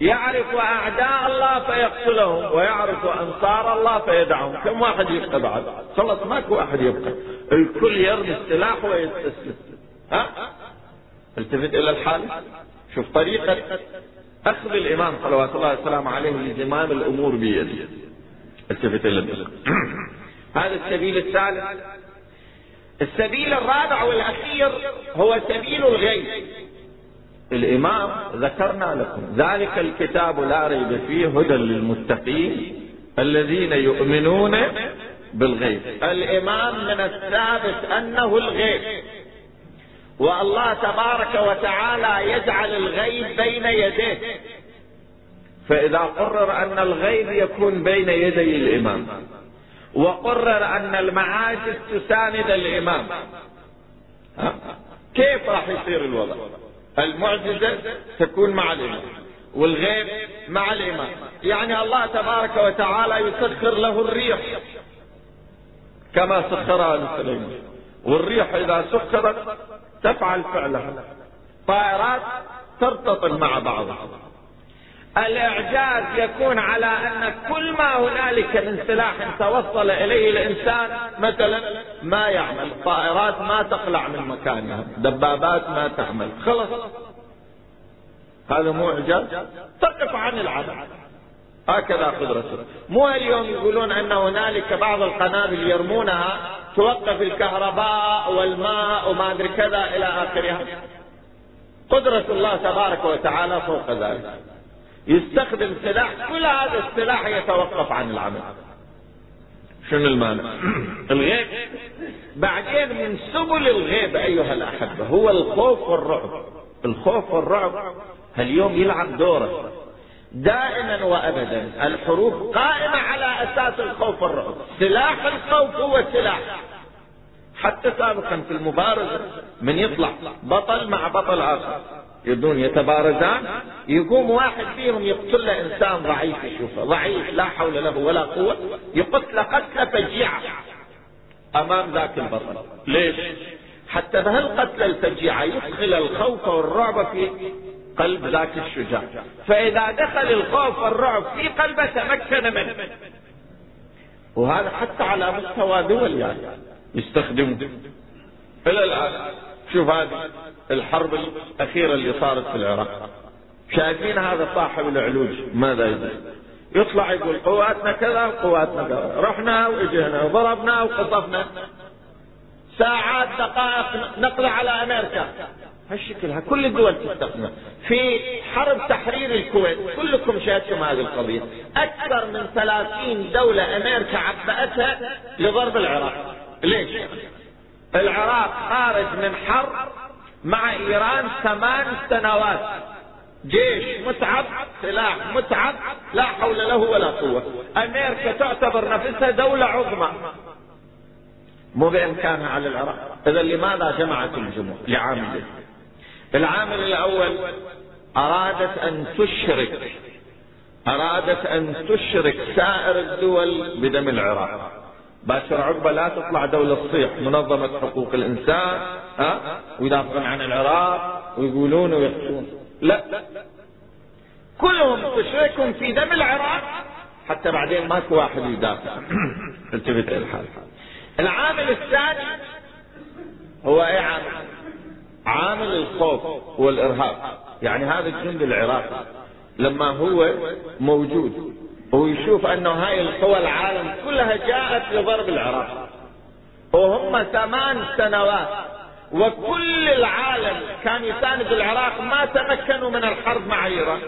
يعرف أعداء الله فيقتلهم ويعرف أنصار الله فيدعهم. كم واحد يبقى بعد؟ خلص ماكو واحد يبقى. الكل يرمي السلاح ويستسلم. ها؟ التفت إلى الحال؟ شوف طريقة أخذ الإمام صلوات الله وسلامه عليه لزمام الأمور بيده. التفت إلى هذا السبيل الثالث. السبيل الرابع والأخير هو سبيل الغيب. الإمام ذكرنا لكم. ذلك الكتاب لا ريب فيه هدى للمتقين الذين يؤمنون بالغيب. الإمام من الثابت أنه الغيب. والله تبارك وتعالى يجعل الغيب بين يديه. فإذا قرر أن الغيب يكون بين يدي الإمام وقرر أن المعاجز تساند الإمام كيف راح يصير الوضع؟ المعجزة تكون مع الإمام والغيب مع الإمام. يعني الله تبارك وتعالى يسخر له الريح كما سخرها لسليمان والريح إذا سخرت تفعل فعلها. طائرات ترتطم مع بعضها. الإعجاز يكون على أن كل ما هنالك من سلاح توصل إليه الإنسان مثلا ما يعمل طائرات ما تقلع من مكانها دبابات ما تعمل خلص هذا مو إعجاز؟ تقف عن العمل. هكذا قدرته. مو اليوم يقولون أن هنالك بعض القنابل يرمونها توقف الكهرباء والماء وما أدري كذا إلى آخرها. قدرة الله تبارك وتعالى فوق ذلك. يستخدم سلاح كل هذا السلاح يتوقف عن العمل. شنو المانع؟ الغيب. بعدين من سبل الغيب أيها الأحبة هو الخوف والرعب. الخوف والرعب اليوم يلعب دوره. دائما وابدا الحروب قائمة على أساس الخوف والرعب. سلاح الخوف هو سلاح. حتى سابقا في المبارزة من يطلع بطل مع بطل آخر. يدون يتبارزان يقوم واحد فيهم يقتل له إنسان ضعيف يشوفه ضعيف لا حول له ولا قوة يقتل قتلة فجيعة أمام ذاك البطل. ليش؟ حتى بهالقتلة الفجيعة يدخل الخوف والرعب في قلب ذاك الشجاع. فإذا دخل الخوف والرعب في قلبه تمكن منه. وهذا حتى على مستوى دول يعني. يستخدمه. إلى الآن. شوف هذه الحرب الأخيرة اللي صارت في العراق. شايفين هذا صاحب العلوج ماذا يقول؟ يطلع يقول قواتنا كذا قواتنا كذا. رحنا واجهنا وضربنا وقصفنا ساعات دقائق نقضي على أمريكا. هالشكل كل الدول تستخدمه. في حرب تحرير الكويت. كلكم شاهدتم هذه القضية. أكثر من ثلاثين دولة أمريكا عبأتها لضرب العراق. ليش؟ العراق خارج من حرب مع إيران ثمان سنوات. جيش متعب سلاح متعب لا حول له ولا قوة. أمريكا تعتبر نفسها دولة عظمى. مو بإمكانها على العراق. إذا لماذا جمعت الجموع لعاملين العامل الأول أرادت أن تشرك أرادت أن تشرك سائر الدول بدم العراق. باشر عقبة لا تطلع دولة تصيح منظمة حقوق الإنسان ها؟ ويدافعون عن العراق ويقولون ويحكون. لا. كلهم تشركهم في دم العراق حتى بعدين ماكو واحد يدافع. التفت الحال العامل الثاني هو إيه عامل؟ عامل الخوف والإرهاب. يعني هذا الجند العراقي لما هو موجود ويشوف انه هاي القوى العالم كلها جاءت لضرب العراق. وهم ثمان سنوات وكل العالم كان يساند العراق ما تمكنوا من الحرب مع إيران.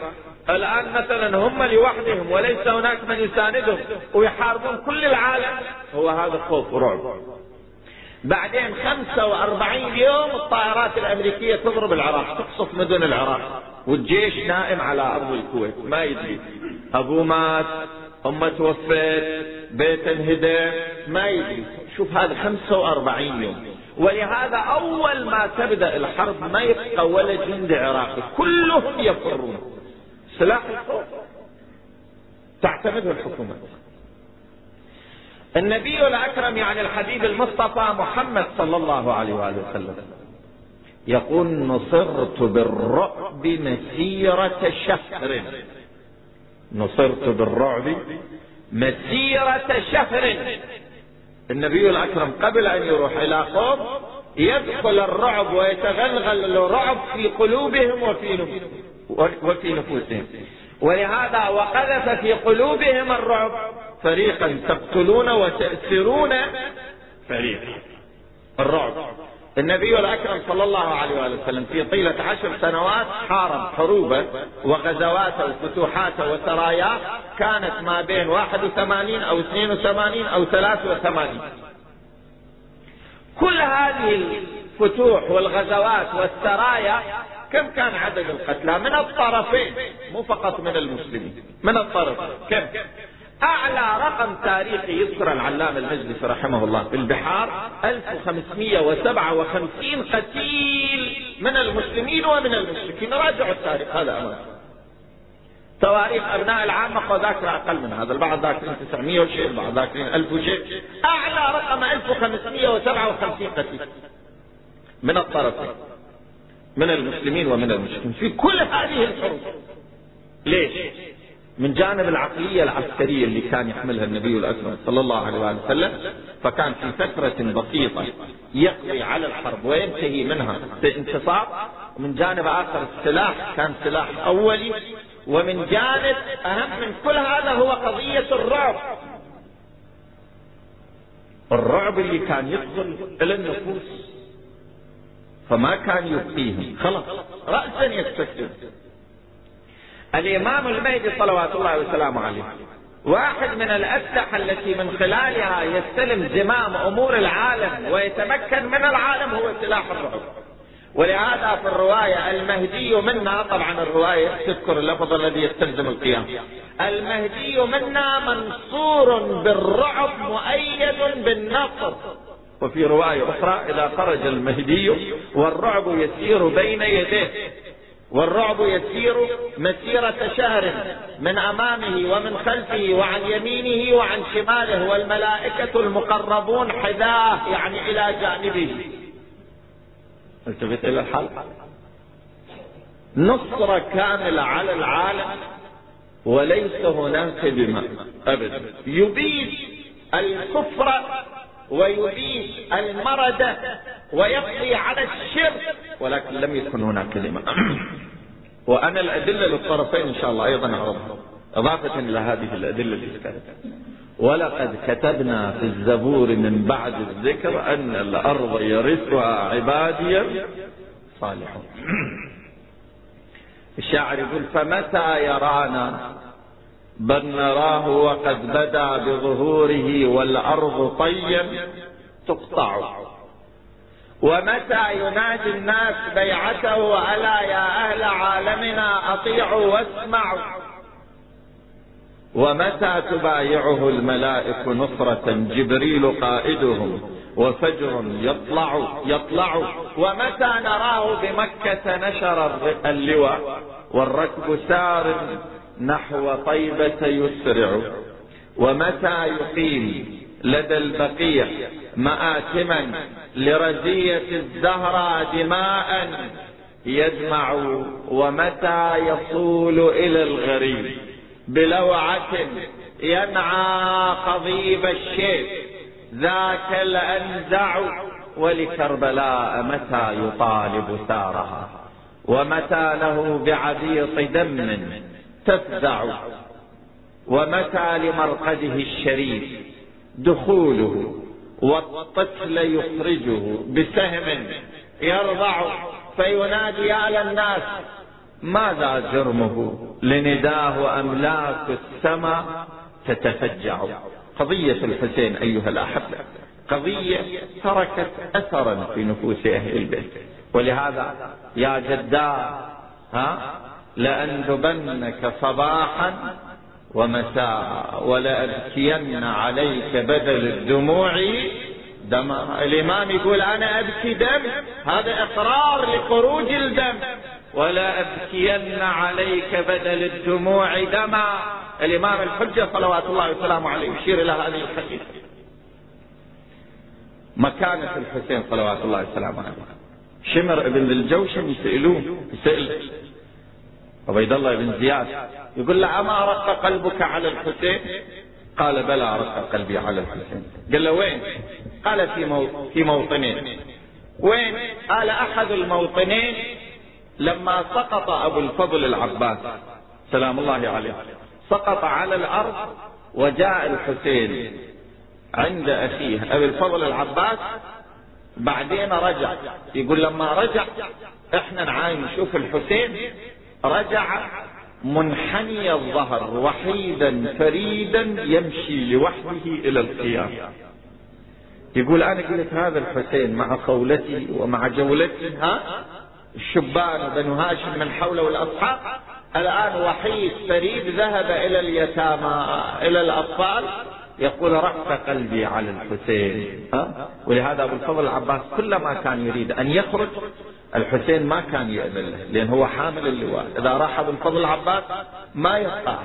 الآن مثلا هم لوحدهم وليس هناك من يساندهم ويحاربون كل العالم. هو هذا خوف ورعب بعدين 45 يوم الطائرات الأمريكية تضرب العراق تقصف مدن العراق والجيش نائم على أرض الكويت ما يدري. ابوه مات أمة توفت بيت انهدم ما يدري. شوف هذا 45 يوم. ولهذا أول ما تبدأ الحرب ما يبقى ولا جندي عراقي كلهم يفرون. سلاح الخوف تعتمده الحكومات النبي الأكرم يعني الحبيب المصطفى محمد صلى الله عليه وآله وسلم يقول نصرت بالرعب مسيرة شهر. نصرت بالرعب مسيرة شهر. النبي الأكرم قبل أن يروح إلى قوم يدخل الرعب ويتغلغل الرعب في قلوبهم وفي وفي نفوسهم. ولهذا وقذف في قلوبهم الرعب. فريقا تقتلون وتأسرون فريقا الرعب. النبي الأكرم صلى الله عليه وآله وسلم في طيلة عشر سنوات حارب حروبا وغزوات وفتوحات وسرايا كانت ما بين 81 أو 82 أو 83 كل هذه الفتوح والغزوات والسرايا كم كان عدد القتلى؟ من الطرفين مو فقط من المسلمين من الطرف كم؟ أعلى رقم تاريخي يذكر العلامة المجلس رحمه الله في البحار 1557 قتيل من المسلمين ومن المشركين. راجعوا التاريخ هذا أمر تواريخ أبناء العامة خذ ذاكر أقل من هذا البعض ذاكرين 900 وشيء البعض ذاكرين 1000 وشيء. أعلى رقم 1557 قتيل من الطرفين من المسلمين ومن المشركين في كل هذه الحروب. ليش؟ من جانب العقلية العسكرية اللي كان يحملها النبي الأكرم صلى الله عليه وآله وسلم فكان في فترة بسيطة يقضي على الحرب. وينتهي منها؟ بانتصار ومن جانب آخر السلاح كان سلاح أولي. ومن جانب أهم من كل هذا هو قضية الرعب. الرعب اللي كان يدخل إلى النفوس. فما كان يبقيهم. خلاص. رأسا يستسلم الإمام المهدي صلوات الله وسلامه عليه. واحد من الأسلحة التي من خلالها يستلم زمام أمور العالم ويتمكن من العالم هو سلاح الرعب. ولهذا في الرواية المهدي منا طبعا الرواية تذكر اللفظ الذي يستلزم القيام. المهدي منا منصور بالرعب مؤيد بالنصر وفي رواية أخرى إذا خرج المهدي والرعب يسير بين يديه. والرعب يسير مسيرة شهر من أمامه ومن خلفه وعن يمينه وعن شماله والملائكة المقربون حذاه يعني إلى جانبه. التفت إلى الحال نصرة كاملة على العالم وليس هناك دماء أبدا. يبيد الكفر ويبيد المرد ويقضي على الشرك. ولكن لم يكن هناك دماء وأنا الأدلة للطرفين إن شاء الله أيضا أعرضها. إضافة إلى هذه الأدلة اللي ذكرتها. ولقد كتبنا في الزبور من بعد الذكر أن الأرض يرثها عبادي صالحون. الشاعر يقول فمتى يرانا بل نراه وقد بدا بظهوره والأرض طيا تقطع. ومتى ينادي الناس بيعته ألا يا أهل عالمنا أطيعوا واسمعوا. ومتى تبايعه الملائك نصرة جبريل قائدهم وفجر يطلع يطلع. ومتى نراه بمكة نشر اللواء. والركب سار نحو طيبة يسرع. ومتى يقيم لدى البقيع مآتما لرزية الزهرة دماء يجمع؟ ومتى يصول إلى الغريب بلوعة ينعى قضيب الشيب ذاك الأنزع ولكربلاء متى يطالب سارها؟ ومتى له بعبيط دم؟ تفزع ومتى لمرقده الشريف دخوله والطفل يخرجه بسهم يرضع فينادي يا للناس ماذا جرمه؟ لنداه أملاك السماء؟ تتفجع. قضية الحسين أيها الأحبة قضية تركت أثرا في نفوس أهل البيت. ولهذا يا جدار ها؟ لأندبنك صباحا ومساء ولأبكين عليك بدل الدموع. دما الإمام يقول أنا أبكي دم هذا إقرار لخروج الدم. ولا أبكين عليك بدل الدموع دما. الإمام الحجة صلوات الله وسلامه عليه يشير إلى هذه الحقيقة. مكانة الحسين صلوات الله وسلامه عليه. شمر ابن الجوشن يسألوه يسأل عبيد الله بن زياد يقول له أما رق قلبك على الحسين؟ قال بلى رق قلبي على الحسين. قال له وين؟ قال في, مو... في موطنين. وين؟ قال أحد الموطنين لما سقط أبو الفضل العباس. سلام الله عليه. سقط على الأرض وجاء الحسين عند أخيه أبي الفضل العباس. بعدين رجع يقول لما رجع إحنا نعاين نشوف الحسين رجع منحني الظهر وحيدا فريدا يمشي لوحده إلى القيام. يقول أنا قلت هذا الحسين مع قولتي ومع جولتي ها؟ الشبان بنو هاشم من حوله والأصحاب. الآن وحيد فريد ذهب إلى اليتامى إلى الأطفال. يقول رق قلبي على الحسين. ها؟ ولهذا أبو الفضل العباس كلما كان يريد أن يخرج الحسين ما كان يأذن له لأن هو حامل اللواء. إذا راح أبو الفضل العباس ما يبقى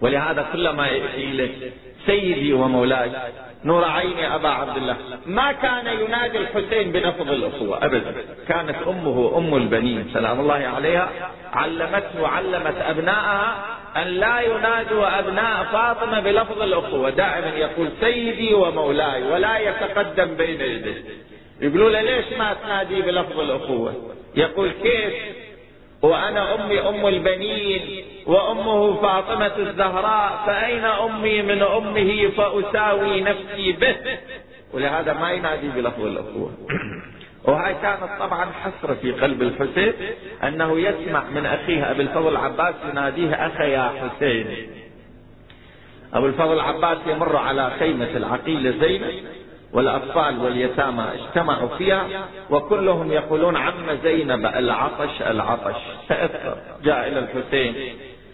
ولهذا كلما يأتي لك سيدي ومولاي نور عيني أبا عبد الله. ما كان ينادي الحسين بلفظ الأخوة أبدا. كانت أمه أم البنين سلام الله عليها. علمته وعلمت أبنائها أن لا ينادوا أبناء فاطمة بلفظ الأخوة. دائما يقول سيدي ومولاي ولا يتقدم بين يديه. يقولوا له ليش ما تنادي بلفظ الأخوة؟ يقول كيف؟ وأنا أمي أم البنين وأمه فاطمة الزهراء فأين أمي؟ من أمه فأساوي نفسي به. ولهذا ما ينادي بلفظ الأخوة. وهاي كانت طبعا حسرة في قلب الحسين أنه يسمع من أخيه أبي الفضل العباس يناديه أخي يا حسين. أبو الفضل العباس يمر على خيمة العقيلة زينب والأطفال واليتامى اجتمعوا فيها وكلهم يقولون عم زينب العطش العطش. تأثر. جاء إلى الحسين.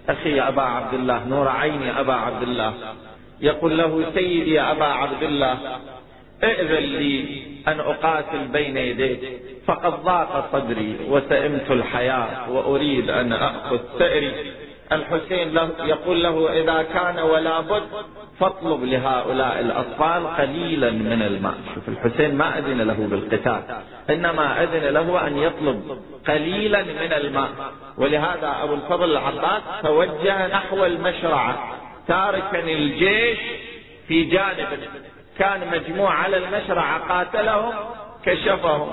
أخي أبا عبد الله نور عيني أبا عبد الله. يقول له سيدي يا أبا عبد الله ائذن لي أن أقاتل بين يديك فقد ضاق صدري وسئمت الحياة وأريد أن أخذ ثأري الحسين له يقول له إذا كان ولا بد فاطلب لهؤلاء الأطفال قليلا من الماء. شوف الحسين ما أذن له بالقتال إنما أذن له أن يطلب قليلا من الماء. ولهذا أبو الفضل العباس توجه نحو المشرعة تاركا الجيش في جانب كان مجموع على المشرعة قاتلهم كشفهم.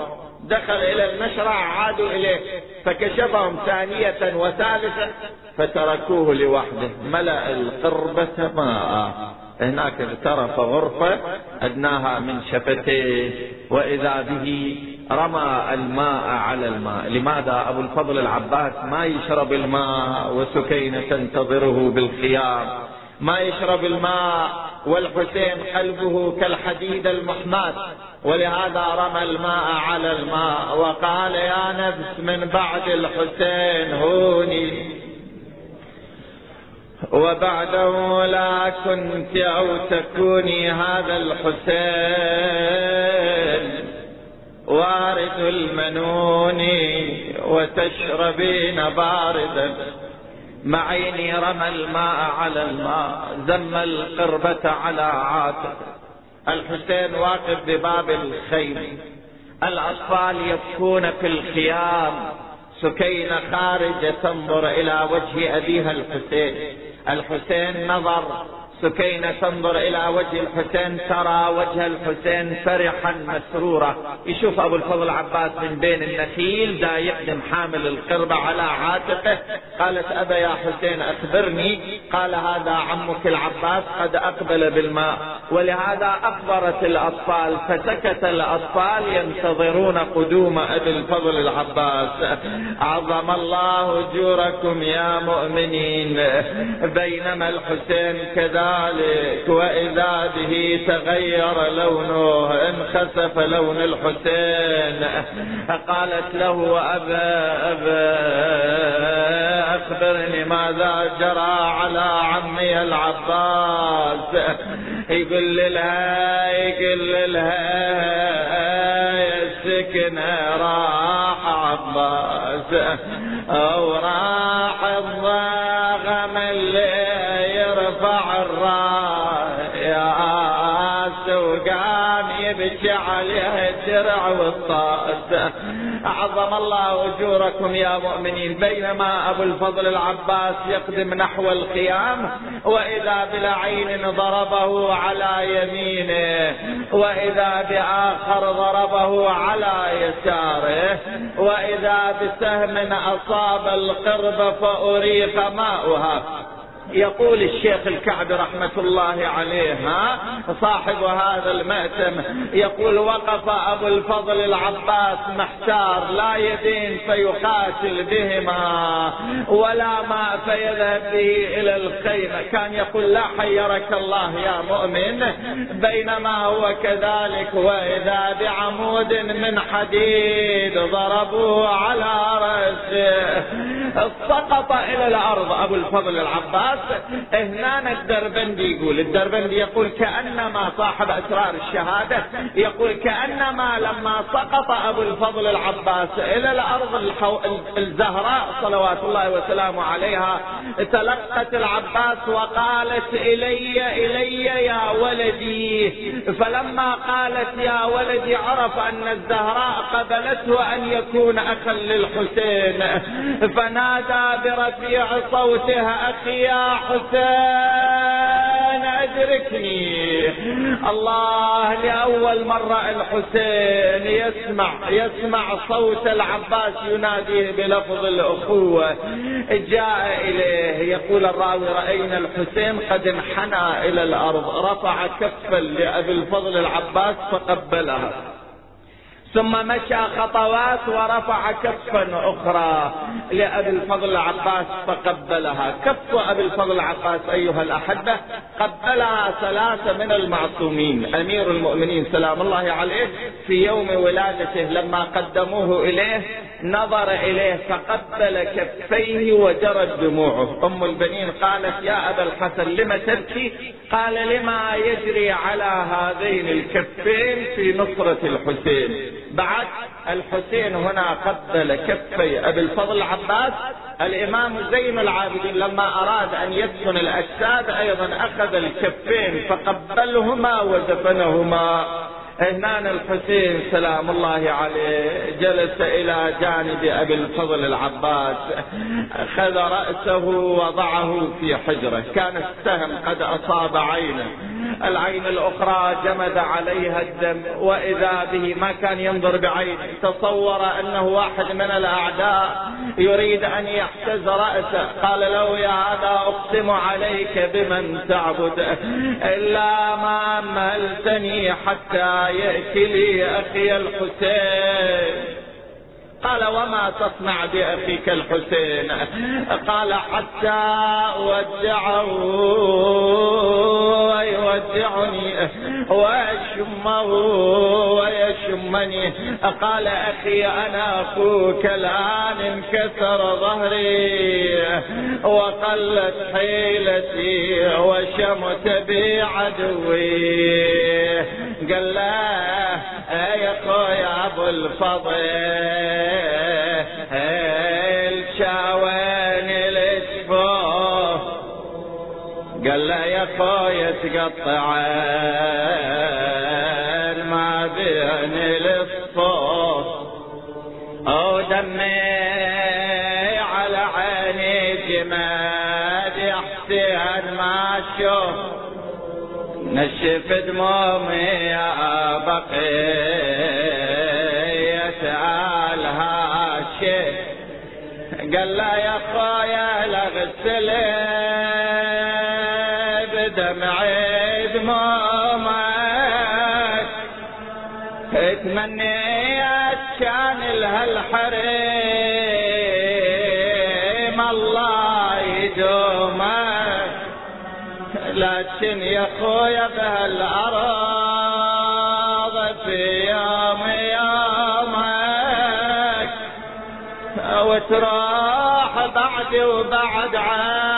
دخل إلى المشرع عادوا إليه فكشفهم ثانية وثالثة فتركوه لوحده. ملأ القربة ماء هناك اغترف غرفة أدناها من شفتيه وإذا به رمى الماء على الماء. لماذا؟ أبو الفضل العباس ما يشرب الماء وسكينة تنتظره بالخيام. ما يشرب الماء والحسين قلبه كالحديد المحماة ولهذا رمى الماء على الماء وقال يا نفس من بعد الحسين هوني. وبعده لا كنت أو تكوني هذا الحسين. وارد المنون وتشربين باردا. معيني رمى الماء على الماء زم القربة على عاتق. الحسين واقف بباب الخيم. الأطفال يبكون في الخيام. سكينة خارجة تنظر إلى وجه أبيها الحسين. الحسين نظر سكينة تنظر إلى وجه الحسين ترى وجه الحسين فرحا مسرورا يشوف أبو الفضل عباس من بين النخيل دا يقدم حامل القربة على عاتقه. قالت أبا يا حسين أخبرني. قال هذا عمك العباس قد أقبل بالماء. ولهذا أخبرت الأطفال فسكت الأطفال ينتظرون قدوم أبي الفضل العباس. عظم الله أجوركم يا مؤمنين. بينما الحسين كذا ذلك وإذا به تغير لونه انخسف لون الحسين. قالت له أبا أبا أخبرني ماذا جرى على عمي العباس. يقول لها يقول لها يا سكن راح عباس. أو راح الضاغم اللي الرايات وقام يبكي عليه الدرع والطاس. أعظم الله أجوركم يا مؤمنين. بينما أبو الفضل العباس يقدم نحو الخيام وإذا بلعين ضربه على يمينه وإذا بآخر ضربه على يساره وإذا بسهم أصاب القرب فأريق ماؤها. يقول الشيخ الكعبي رحمة الله عليه صاحب هذا المأتم يقول وقف أبو الفضل العباس محتار لا يدين فيقاتل بهما ولا ماء فيذهب به إلى الخيمة. كان يقول لا حيرك الله يا مؤمن بينما هو كذلك وإذا بعمود من حديد ضربوه على رأسه. سقط إلى الأرض أبو الفضل العباس. هنا الدربندي يقول الدربندي يقول كأنما صاحب أسرار الشهادة يقول كأنما لما سقط أبو الفضل العباس إلى الأرض الحو... الزهراء صلوات الله وسلامه عليها تلقت العباس وقالت إلي إلي يا ولدي. فلما قالت يا ولدي عرف أن الزهراء قبلته أن يكون أخا للحسين. فنادى برفيع صوتها أخي يا حسين أدركني. الله لأول مرة الحسين يسمع يسمع صوت العباس يناديه بلفظ الأخوة. جاء إليه يقول الراوي رأينا الحسين قد انحنى إلى الأرض رفع كفا لأبي الفضل العباس فقبلها. ثم مشى خطوات ورفع كفا أخرى لأبي الفضل العباس فقبلها. كف أبي الفضل العباس أيها الأحبة قبلها ثلاثة من المعصومين. أمير المؤمنين سلام الله عليه في يوم ولادته لما قدموه إليه نظر إليه فقبل كفيه وجرت دموعه أم البنين قالت يا أبا الحسن لم تبكي؟ قال لما يجري على هذين الكفين في نصرة الحسين. بعد الحسين هنا قبل كفي أبي الفضل العباس الإمام زين العابدين لما أراد أن يدفن الأجساد أيضا أخذ الكفين فقبلهما ودفنهما هنا الحسين سلام الله عليه جلس إلى جانب أبي الفضل العباس اخذ رأسه وضعه في حجره كان السهم قد أصاب عينه. العين الأخرى جمد عليها الدم وإذا به ما كان ينظر بعينه تصور أنه واحد من الأعداء يريد أن يحتز رأسه. قال له يا هذا أقسم عليك بمن تعبد إلا ما املتني حتى يأتي لي أخي الحسين. قال وما تصنع بأخيك الحسين قال حتى ودعه ويودعني ويشمه ويشمني. قال أخي أنا أخوك الآن انكسر ظهري وقلت حيلتي وشمت بي عدوي قال له يا أخويا أبو الفضل الشاوين الاسفوف قال له يا اخويا تقطعين ما بين الصفوف أو دمي على عيني جماد يا حسين ما أشوف نشف دمومي يا بقية آلها الشيء قال لا يا خويا لا غسل بدمعي دمومك تمنيت كان لها الحريم الله يدومك. لكن يا خويا بهالأرض في وتروح بعد وبعد عنك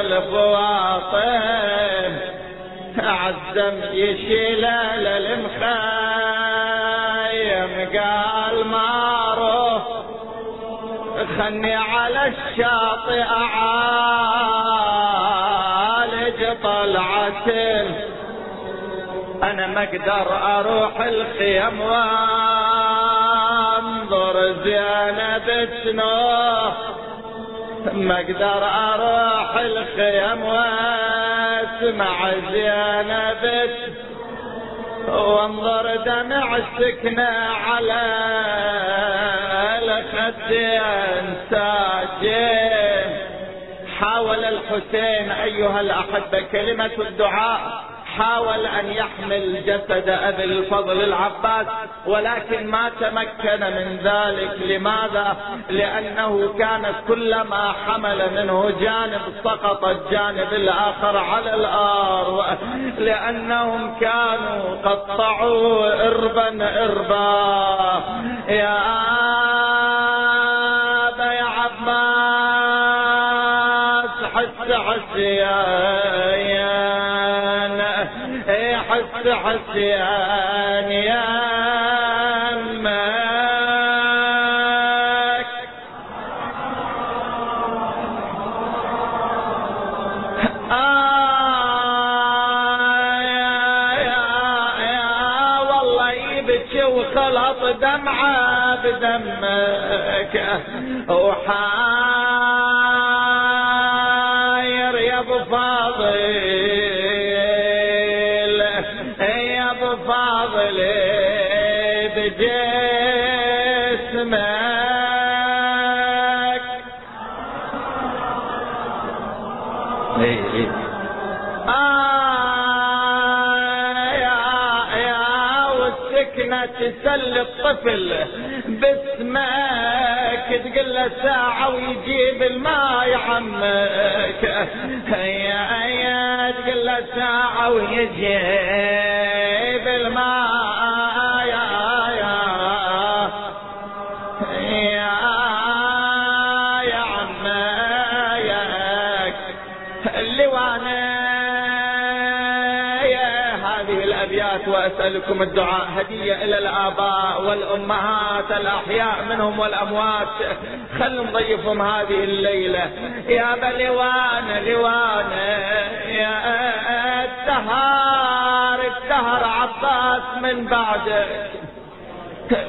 الفواطم. عزم يشيل للمخيم قال ما روح خني على الشاطئ أعالج طلعة. أنا ما أقدر أروح الخيم وانظر زينب سنوه ما أقدر أروح الخيم وأسمع زينب وانظر دمع السكنة على الخدين ساجين حاول الحسين أيها الأحبة كلمة الدعاء حاول أن يحمل جسد أبي الفضل العباس. ولكن ما تمكن من ذلك. لماذا؟ لأنه كان كلما حمل منه جانب سقط الجانب الآخر على الأرض لأنهم كانوا قطعوا اربا اربا. يا ابا يا عباس حس حس يا حس حسيان يا وحاير يا أبو فاضل يا أبو فاضل بجسمك. إيه إيه. آه يا يا والسكنة تسلي الطفل. باسمك تقول له ساعة ويجيب الماء يا عمك يا يا تقول له ساعة ويجيب الماء. وأسألكم الدعاء هدية إلى الآباء والأمهات الأحياء منهم والأموات. خلوا نضيفهم هذه الليلة. يا بلوان لوان يا الدهر الدهر عباس من بعدك.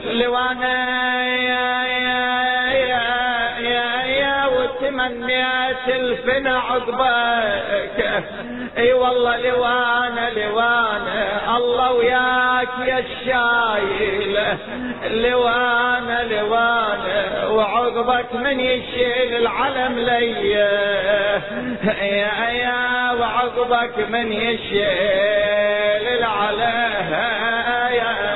لوانا يا يا يا يا يا وتمنيت الفنا عقبك اي والله لوانا لوانا الله وياك يا الشايل. لوانا لوانا وعقبك من يشيل العلم لي يا يا وعقبك من يشيل العلم. يا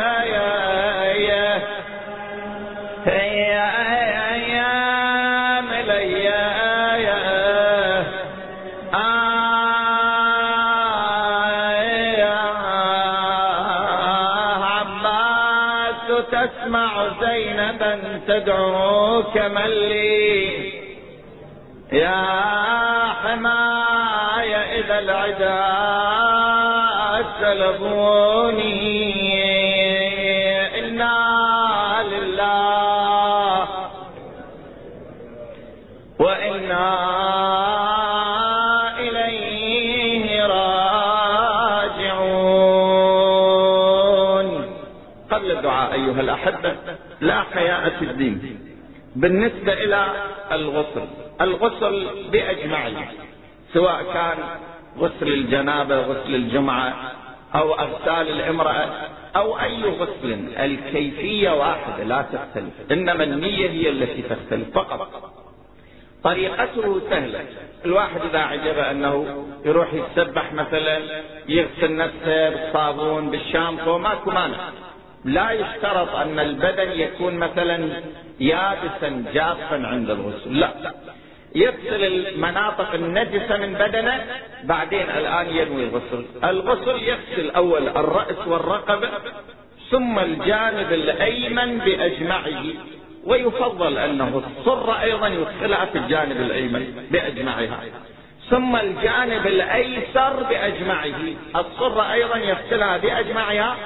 تدعوك من لي. يا حماية إذا العدا سلبوني إنا لله وإنا أيها الأحبة لا حياء في الدين. بالنسبة إلى الغسل الغسل بأجمعه سواء كان غسل الجنابة غسل الجمعة أو أغسال الإمرأة أو أي غسل الكيفية واحدة لا تختلف إنما النية هي التي تختلف فقط. طريقته سهلة. الواحد إذا عجبه أنه يروح يتسبح مثلا يغسل نفسه بالصابون بالشامبو ماكو مانع. لا يشترط أن البدن يكون مثلا يابسا جافا عند الغسل لا. يغسل المناطق النجسة من بدنه بعدين الآن ينوي الغسل. الغسل يغسل أول الرأس والرقبة ثم الجانب الأيمن بأجمعه. ويفضل أنه الصرة أيضا يدخلها في الجانب الأيمن بأجمعها. ثم الجانب الأيسر بأجمعه. الصرة أيضا يغسلها بأجمعها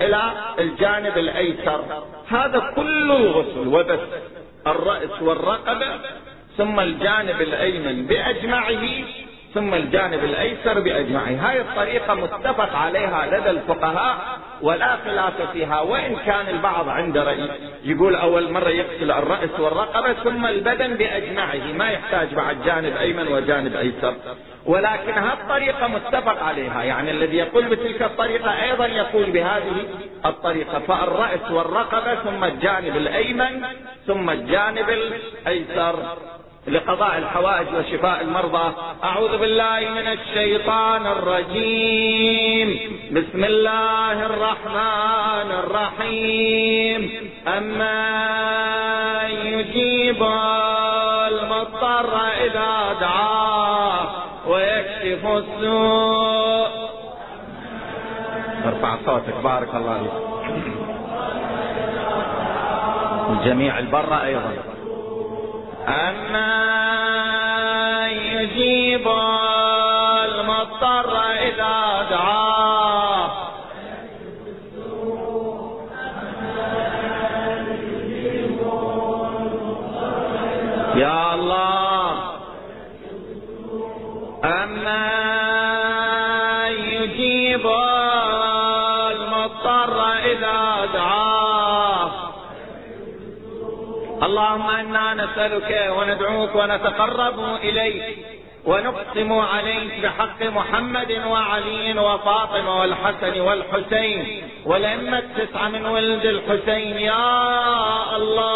إلى الجانب الأيسر. هذا كل الغسل وبس الرأس والرقبة ثم الجانب الأيمن بأجمعه ثم الجانب الأيسر بأجمعه. هاي الطريقة متفق عليها لدى الفقهاء ولا خلاف فيها. وإن كان البعض عنده رأي يقول أول مرة يغسل الرأس والرقبة ثم البدن بأجمعه. ما يحتاج بعد جانب أيمن وجانب أيسر. ولكن هالطريقة متفق عليها. يعني الذي يقول بتلك الطريقة أيضا يقول بهذه الطريقة فالرأس والرقبة ثم الجانب الأيمن ثم الجانب الأيسر. لقضاء الحوائج وشفاء المرضى. أعوذ بالله من الشيطان الرجيم. بسم الله الرحمن الرحيم. أما يجيب المضطر إذا دعاه ويكشف السوء. ارفع صوتك بارك الله فيك. الجميع البر أيضا. أما أنا نسألك وندعوك ونتقرب إليك ونقسم عليك بحق محمد وعلي وفاطمة والحسن والحسين والأئمة التسعة من ولد الحسين. يا الله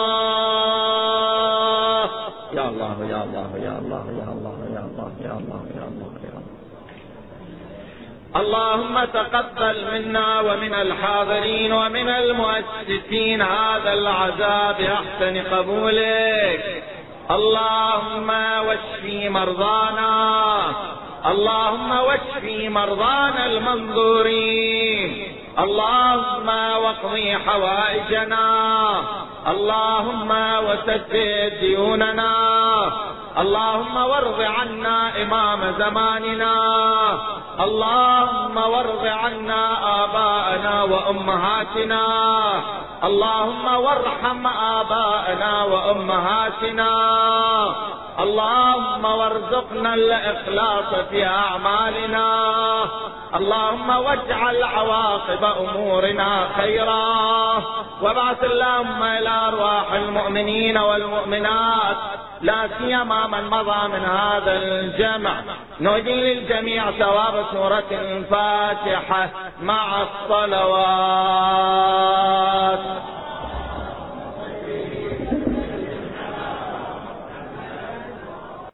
يا الله يا الله يا الله يا الله يا الله يا الله يا الله. اللهم تقبل منا ومن الحاضرين ومن المؤسسين هذا العزاء بأحسن قبولك. اللهم واشفي مرضانا. اللهم واشفي مرضانا المنظورين. اللهم واقضي حوائجنا. اللهم وسدد ديوننا. اللهم وارض عنا إمام زماننا. اللهم وارض عنا آباءنا وأمهاتنا. اللهم وارحم آباءنا وأمهاتنا. اللهم وارزقنا الإخلاص في أعمالنا. اللهم واجعل عواقب أمورنا خيرا. وابعث اللهم إلى أرواح المؤمنين والمؤمنات. لا سيما من مضى من هذا الجمع. نهدي للجميع ثواب سورة الفاتحة مع الصلوات.